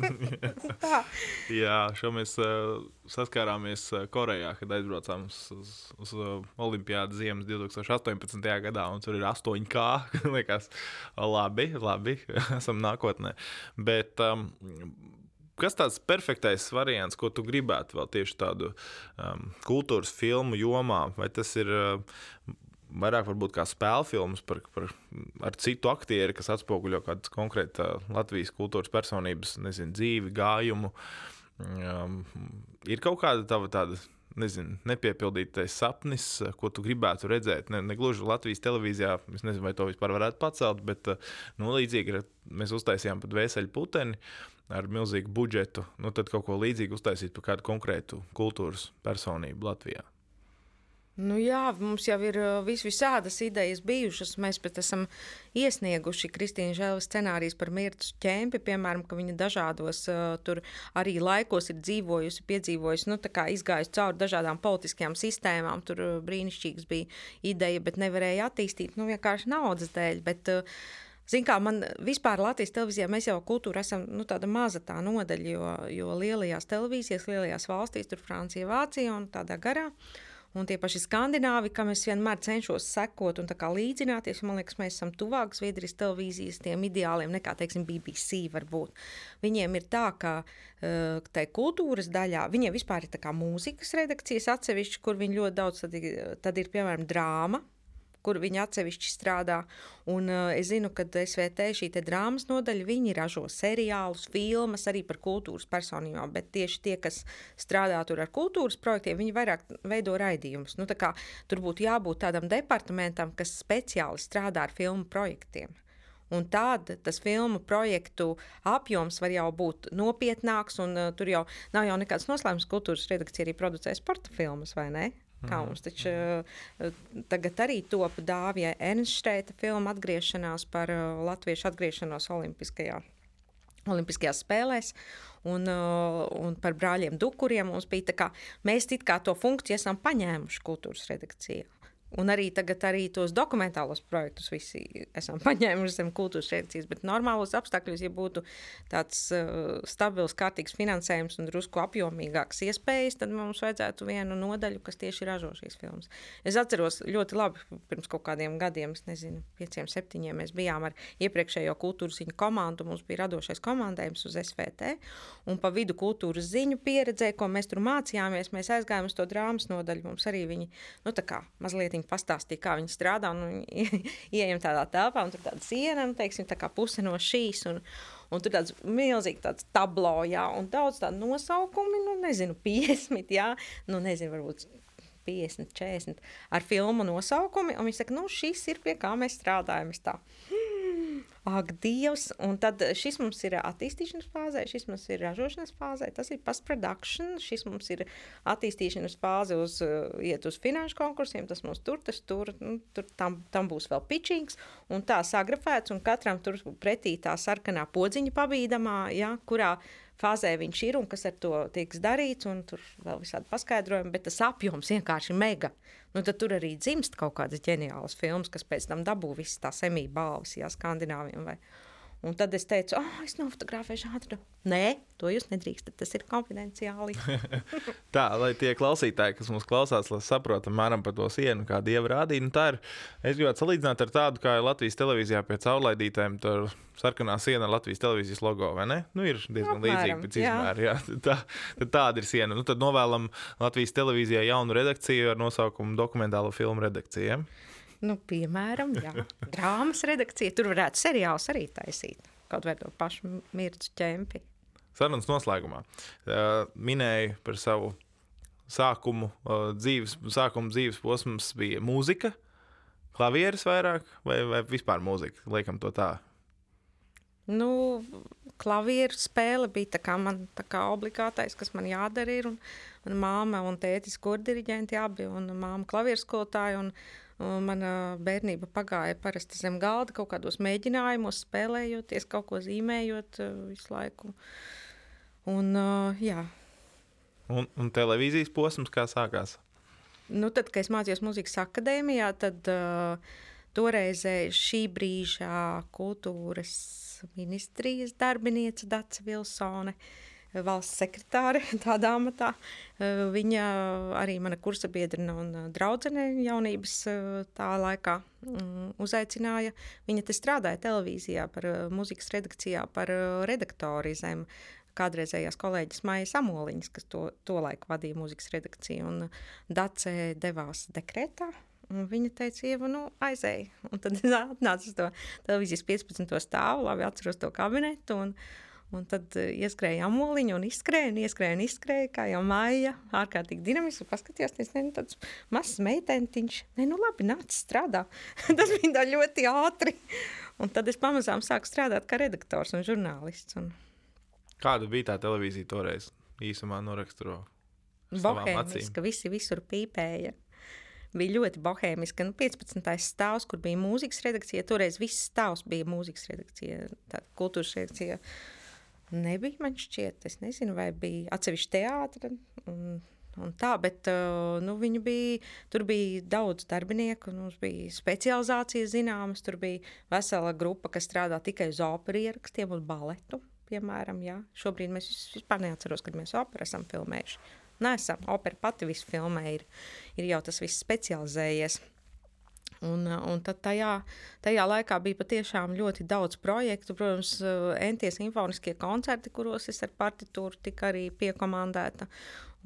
Jā, šo mēs uh, saskārāmies uh, Korejā, kad aizbraucām uz, uz, uz Olimpiādu ziemas 2018. gadā, un tur ir 8K. Liekas, labi, labi, esam nākotnē. Bet, um, Kas tāds perfektais variants, ko tu gribētu vēl tieši tādu um, kultūras filmu jomā? Vai tas ir uh, vairāk kā spēļu filmas par, par, ar citu aktieru, kas atspoguļo kādu konkrētu Latvijas kultūras personības nezinu, dzīvi, gājumu. Um, ir kaut kāda tava tāda. Nezinu, nepiepildītais sapnis, ko tu gribētu redzēt. Ne, ne gluži Latvijas televīzijā, es nezinu, vai to vispār varētu pacelt, bet nu, līdzīgi mēs uztaisījām pat vēseļu puteni ar milzīgu budžetu. Nu, tad kaut ko līdzīgu uztaisīt par kādu konkrētu kultūras personību Latvijā. Nu jā, mums jau ir uh, vis visādas idejas bijušas. Mēs pat esam iesnieguši Kristīnas Žēlas scenārijas par Mirtu ķēmpi, piemēram, ka viņa dažādos uh, tur arī laikos ir dzīvojusi, piedzīvojusi, nu izgājusi cauri dažādām politiskajām sistēmām. Tur uh, brīnišķīgs bija ideja, bet nevarēja attīstīt, nu vienkārši naudas dēļ. Bet, uh, Ziniet, kā man vispār Latvijas televīzijā, mēs jau kultūra esam nu, tāda maza tā nodaļa, jo, jo lielajās televīzijās, lielajās valstīs, tur Francija, Vācija un tādā garā. Un tie paši skandināvi, kam es vienmēr cenšos sekot un līdzināties, man liekas, mēs esam tuvāk Zviedrijas televīzijas tiem ideāliem nekā, teiksim, BBC varbūt. Viņiem ir tā, ka uh, tai kultūras daļā, viņiem vispār ir tā kā mūzikas redakcijas atsevišķi, kur viņi ļoti daudz, tad tad ir piemēram, drāma, kur viņi atsevišķi strādā. Un, uh, es zinu, ka SVT šī drāmas nodaļa, viņi ražo seriālus, filmas arī par kultūras personībām, bet tieši tie, kas strādā tur ar kultūras projektiem, viņi vairāk veido raidījumus. Nu, kā, tur būtu jābūt tādam departamentam, kas speciāli strādā ar filmu projektiem. Un tad tas filmu projektu apjoms var jau būt nopietnāks, un uh, tur jau nav jau nekāds noslēpums. Kultūras redakcija arī producē sporta filmas, vai ne? Kā mums taču uh, tagad arī top dāvja Ernstēta filma atgriešanās par uh, latviešu atgriešanos Olimpiskajā. Olimpiskajās spēlēs, un, uh, un par brāļiem Dukuriem mums bija tā, kā mēs kā to funkciju esam paņēmuši kultūras redakcijā. Un arī tagad arī tos dokumentālos projektus visi esam paņēmuši zem kultūras redakcijas, bet normālos apstākļos, ja būtu tāds uh, stabils, kārtīgs finansējums un drusku apjomīgāks iespējas, tad mums vajadzētu vienu nodaļu, kas tieši ražo šīs filmas. Es atceros ļoti labi, pirms kaut kādiem gadiem, es nezinu, pieciem, septiņiem, mēs bijām ar iepriekšējo kultūras ziņu komandu, mums bija radošais komandējums uz SVT, un pa vidu kultūras ziņu pieredzē, ko mēs tur mācījāmies, mēs aizgājām uz to drāmas nodaļu, mums arī viņi, nu tā kā mazliet viņi pastāstīja, kā viņi strādā. Un viņi ieejam tādā telpā, un tur tāda siena, nu, teiksim, tā kā puse no šīs. Un, Un tur tāds milzīgs tāds tablo, jā, un daudz tādu nosaukumu, nu, nezinu, 50, jā, nu, nezinu, varbūt 50, 40 ar filmu nosaukumu. Un viņi saka, nu, šis ir pie kā mēs strādājam. Es tā, Ak, Dievs! Un tad šis mums ir attīstīšanas fāzē, šis mums ir ražošanas fāzē, tas ir post-production, šis mums ir attīstīšanas fāze, uz, iet uz finanšu konkursiem, tas mums tur, tas tur, nu, tur tam, tam būs vēl pitchings, un tā sagrafēts, un katram tur pretī tā sarkanā podziņa pabīdamā, ja, kurā fāzē viņš ir un kas ar to tiks darīts, un tur vēl visādi paskaidrojumi, bet tas apjoms vienkārši mega nu, tad tur arī dzimst kaut kādas ģeniālas filmas, kas pēc tam dabū visas tās emīļa balvas, jā, skandināviem. Vai. Un tad es teicu, ah, oh, es nofotografēšu ātri. Nē, to jūs nedrīkstat, tas ir konfidenciāli. tā, lai tie klausītāji, kas mums klausās, lai saprotam, mēram par to sienu, kā dieva rādīja. Nu, tā ir, es gribētu salīdzināt ar tādu, kā Latvijas televīzijā pie caurlaidītēm, tur sarkanā siena ar Latvijas televīzijas logo, vai ne? Nu, ir diezgan līdzīga pēc izmēra. Jā. Tā, tāda ir siena. Nu, tad novēlam Latvijas televīzijai jaunu redakciju ar nosaukumu dokumentālo filmu redakcija. Nu, piemēram, jā. drāmas redakcija. Tur varētu seriāls arī taisīt. Kaut vai to pašu mircu ķempi. Sarunas noslēgumā minēja par savu sākumu, dzīves, sākumu dzīves posms bija mūzika, klavieres vairāk vai, vai vispār mūzika? Liekam to tā. Nu, klavieru spēle bija tā kā man tā kā obligātais, kas man jādara. Ir, un, un māma un tētis kurdiriģenti abi, un māma klavieru skolotāja. Un, Mana bērnība pagāja parasti zem galda, kaut kādos mēģinājumos, spēlējoties, kaut ko zīmējot visu laiku. Un, jā. un, un televīzijas posms kā sākās? Nu, tad, kad es mācījos muzikas akadēmijā, tad uh, toreizēji šī brīža kultūras ministrijas darbiniece Dāca Vilsone uh, valsts sekretāre tādā amatā. Viņa arī mana kursa biedrina un draudzene jaunības tā laikā uzaicināja. Viņa te strādāja televīzijā par muzikas redakcijā, par redaktori zem kādreizējās kolēģis Maija Samoliņas, kas to, to laiku vadīja muzikas redakciju, un Dace devās dekrētā. Un viņa teica, Ieva, nu, aizēj. Un tad es atnācu uz to televīzijas 15. stāvu, labi atceros to kabinetu. Un, Un tad uh, ieskrēja amoliņa un izskrēja, un ieskrēja, un izskrēja, kā jau māja, ārkārtīgi dinamiski. Paskatījās, tas ir tāds mazs meitentiņš. Nē, nu labi, nāc strādā. tas bija ļoti ātri. Un tad es pamazām sāku strādāt kā redaktors un žurnālists. Un... Kāda bija tā televīzija toreiz? Īsumā noraksturo. Bohēmiska, visi visur pīpēja bija ļoti bohēmiska. Nu, 15. stāvs, kur bija mūzikas redakcija, toreiz viss stāvs bija mūzikas redakcija, tā kultūras redakcija nebija. Man šķiet, es nezinu, vai bija atsevišķi teātris. Tā, bet uh, nu, bija, tur bija daudz darbinieku, mums bija specializācijas zināmas. Tur bija vesela grupa, kas strādā tikai uz operas ierakstiem un baletu. Piemēram, jā. Šobrīd mēs vispār neatceramies, kad mēs operu esam filmējuši. Nesam. Opera pati visu filmē ir, ir jau tas viss specializējies. Un, un tad tajā, tajā laikā bija patiešām ļoti daudz projektu. Protams, entie simfoniskie koncerti, kuros es ar partitūru tika arī piekomandēta.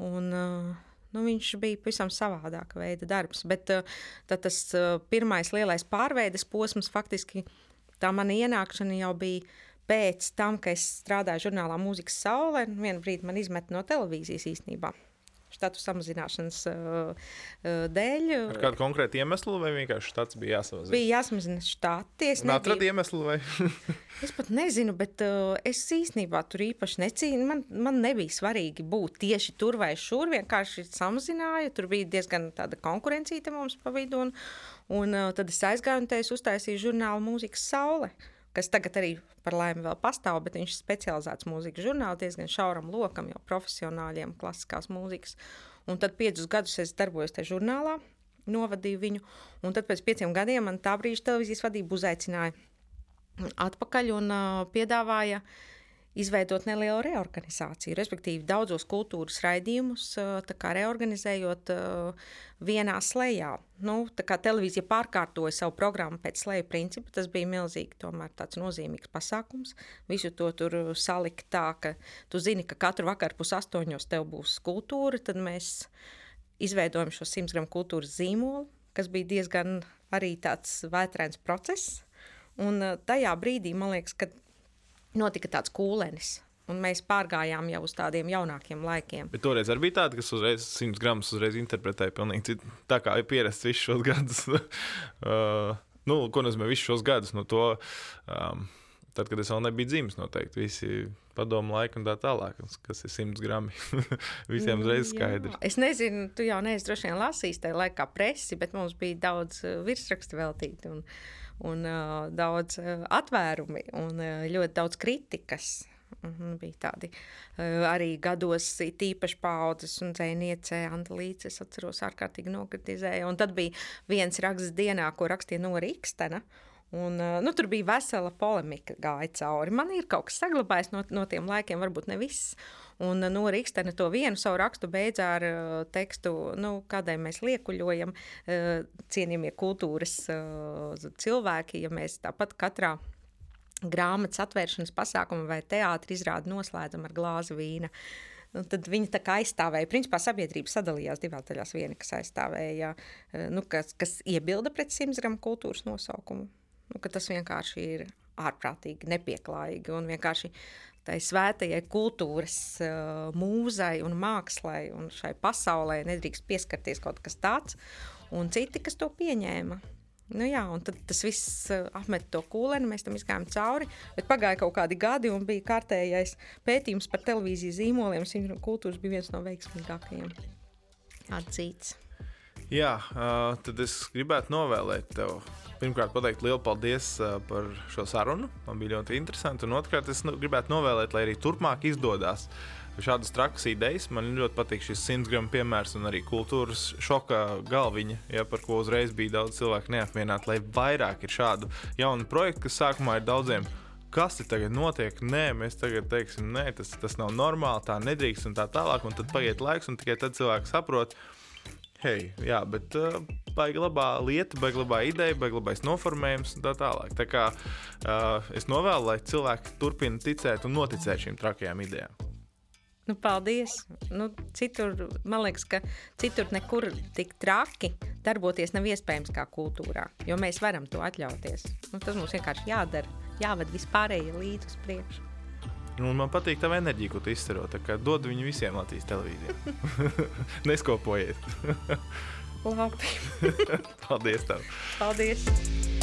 Un, nu, viņš bija pavisam savādāka veida darbs. Bet tas pirmais lielais pārveides posms, faktiski tā mana ienākšana jau bija pēc tam, kad es strādāju žurnālā Mūzikas Saulē. Vienu brīdi man izmet no televīzijas īstenībā štatu samazināšanas uh, dēļ. Ar kādu konkrētu iemeslu, vai vienkārši štats bija jāsamazina? Bija jāsamazina štati. Es neatradu iemeslu, vai? es pat nezinu, bet uh, es īstenībā tur īpaši necīnu. Man, man nebija svarīgi būt tieši tur vai šur. Vienkārši samazināja. Tur bija diezgan tāda konkurencīta mums pa vidu. Un, un tad es aizgāju un te es uztaisīju žurnālu mūzikas saule. Uh, kas tagad arī par laimi vēl pastāv, bet viņš ir specializēts mūzikas žurnāls, diezgan šauram lokam, jau profesionāļiem, klasiskās mūzikas. Un tad piecus gadus es darbojos tajā žurnālā, novadīju viņu, un tad pēc pieciem gadiem man tā brīža televīzijas vadība uzaicināja atpakaļ un uh, piedāvāja uh, izveidot nelielu reorganizāciju, respektīvi daudzos kultūras raidījumus, reorganizējot vienā slēgā. Nu, televīzija pārkārtoja savu programmu pēc slēga principa. Tas bija milzīgi, tomēr tāds nozīmīgs pasākums. Visu to tur salikt tā, ka tu zini, ka katru vakaru pus astoņos tev būs kultūra, tad mēs izveidojam šo 100 gramu kultūras zīmolu, kas bija diezgan arī tāds vētrains process. Un tajā brīdī man liekas, ka notika tāds kūlenis. Un mēs pārgājām jau uz tādiem jaunākiem laikiem. Bet toreiz arī bija tāda, kas uzreiz 100 gramus uzreiz interpretēja pilnīgi citu. Tā kā ir pierasts visus šos gadus. uh, nu, ko nozīmē visus šos gadus? No to, um, tad, kad es vēl nebiju dzimis, noteikti visi padomu laika un tā tālāk, kas ir 100 grami. Visiem uzreiz skaidrs. Es nezinu, tu jau neesi droši vien lasījis tajā laikā presi, bet mums bija daudz virsrakstu veltīti. Un, un uh, daudz uh, atvērumi un uh, ļoti daudz kritikas. Un bija tādi uh, arī gados, tīpaši paudzes un dzēniece Antelīce, es atceros, ārkārtīgi nokritizēja. Un tad bija viens raksts dienā, ko rakstīja no Rīkstena. Un, nu, tur bija vesela polemika, gāja cauri. Man ir kaut kas saglabājis no, no tiem laikiem, varbūt ne viss. Un no Rīgstena to vienu savu rakstu beidza ar tekstu, nu, kādai mēs liekuļojam, cienījamie kultūras cilvēki, ja mēs tāpat katrā grāmatas atvēršanas pasākumu vai teātris izrādi noslēdzam ar glāzi vīna. Un tad viņi tā kā aizstāvēja. Principā sabiedrība sadalījās divās daļās. Viena, kas aizstāvēja, nu, kas, kas iebilda pret simts gramu kultūras nosaukumu. Nu, tas vienkārši ir ārprātīgi, nepieklājīgi un vienkārši tai svētajai kultūras uh, mūzai un mākslai un šai pasaulē nedrīkst pieskarties kaut kas tāds, un citi, kas to pieņēma. Nu jā, un tad tas viss uh, apmet to kūleni, mēs tam izgājām cauri, bet pagāja kaut kādi gadi un bija kārtējais pētījums par televīzijas zīmoliem, un kultūras bija viens no veiksmīgākajiem atzīts. Jā, tad es gribētu novēlēt tev pirmkārt pateikt lielu paldies par šo sarunu. Man bija ļoti interesanti. Un otrkārt, es nu, gribētu novēlēt, lai arī turpmāk izdodas šādas trakas idejas. Man ļoti patīk šis 100 gramu piemērs un arī kultūras šoka galviņa, ja, par ko uzreiz bija daudz cilvēku neapmierināti. Lai vairāk ir šādu jaunu projektu, kas sākumā ir daudziem. Kas te tagad notiek? Nē, mēs tagad teiksim, nē, tas, tas nav normāli, tā nedrīkst un tā tālāk. Un tad paiet laiks, un tikai tad cilvēks saprot, ka hei, jā, bet uh, baigi labā lieta, baigi labā ideja, baigi labais noformējums un tā tālāk. Tā kā uh, es novēlu, lai cilvēki turpina ticēt un noticēt šīm trakajām idejām. Nu, paldies. Nu, citur, man liekas, ka citur nekur tik traki darboties nav iespējams kā kultūrā, jo mēs varam to atļauties. Nu, tas mums vienkārši jādara, jāved vispārējie līdzi uz priekšu. Un man patīk tā enerģija, ko tu izsaro. Dod viņu visiem Latvijas televīzijām. Neskopojiet. Labi. Paldies! Tev. Paldies!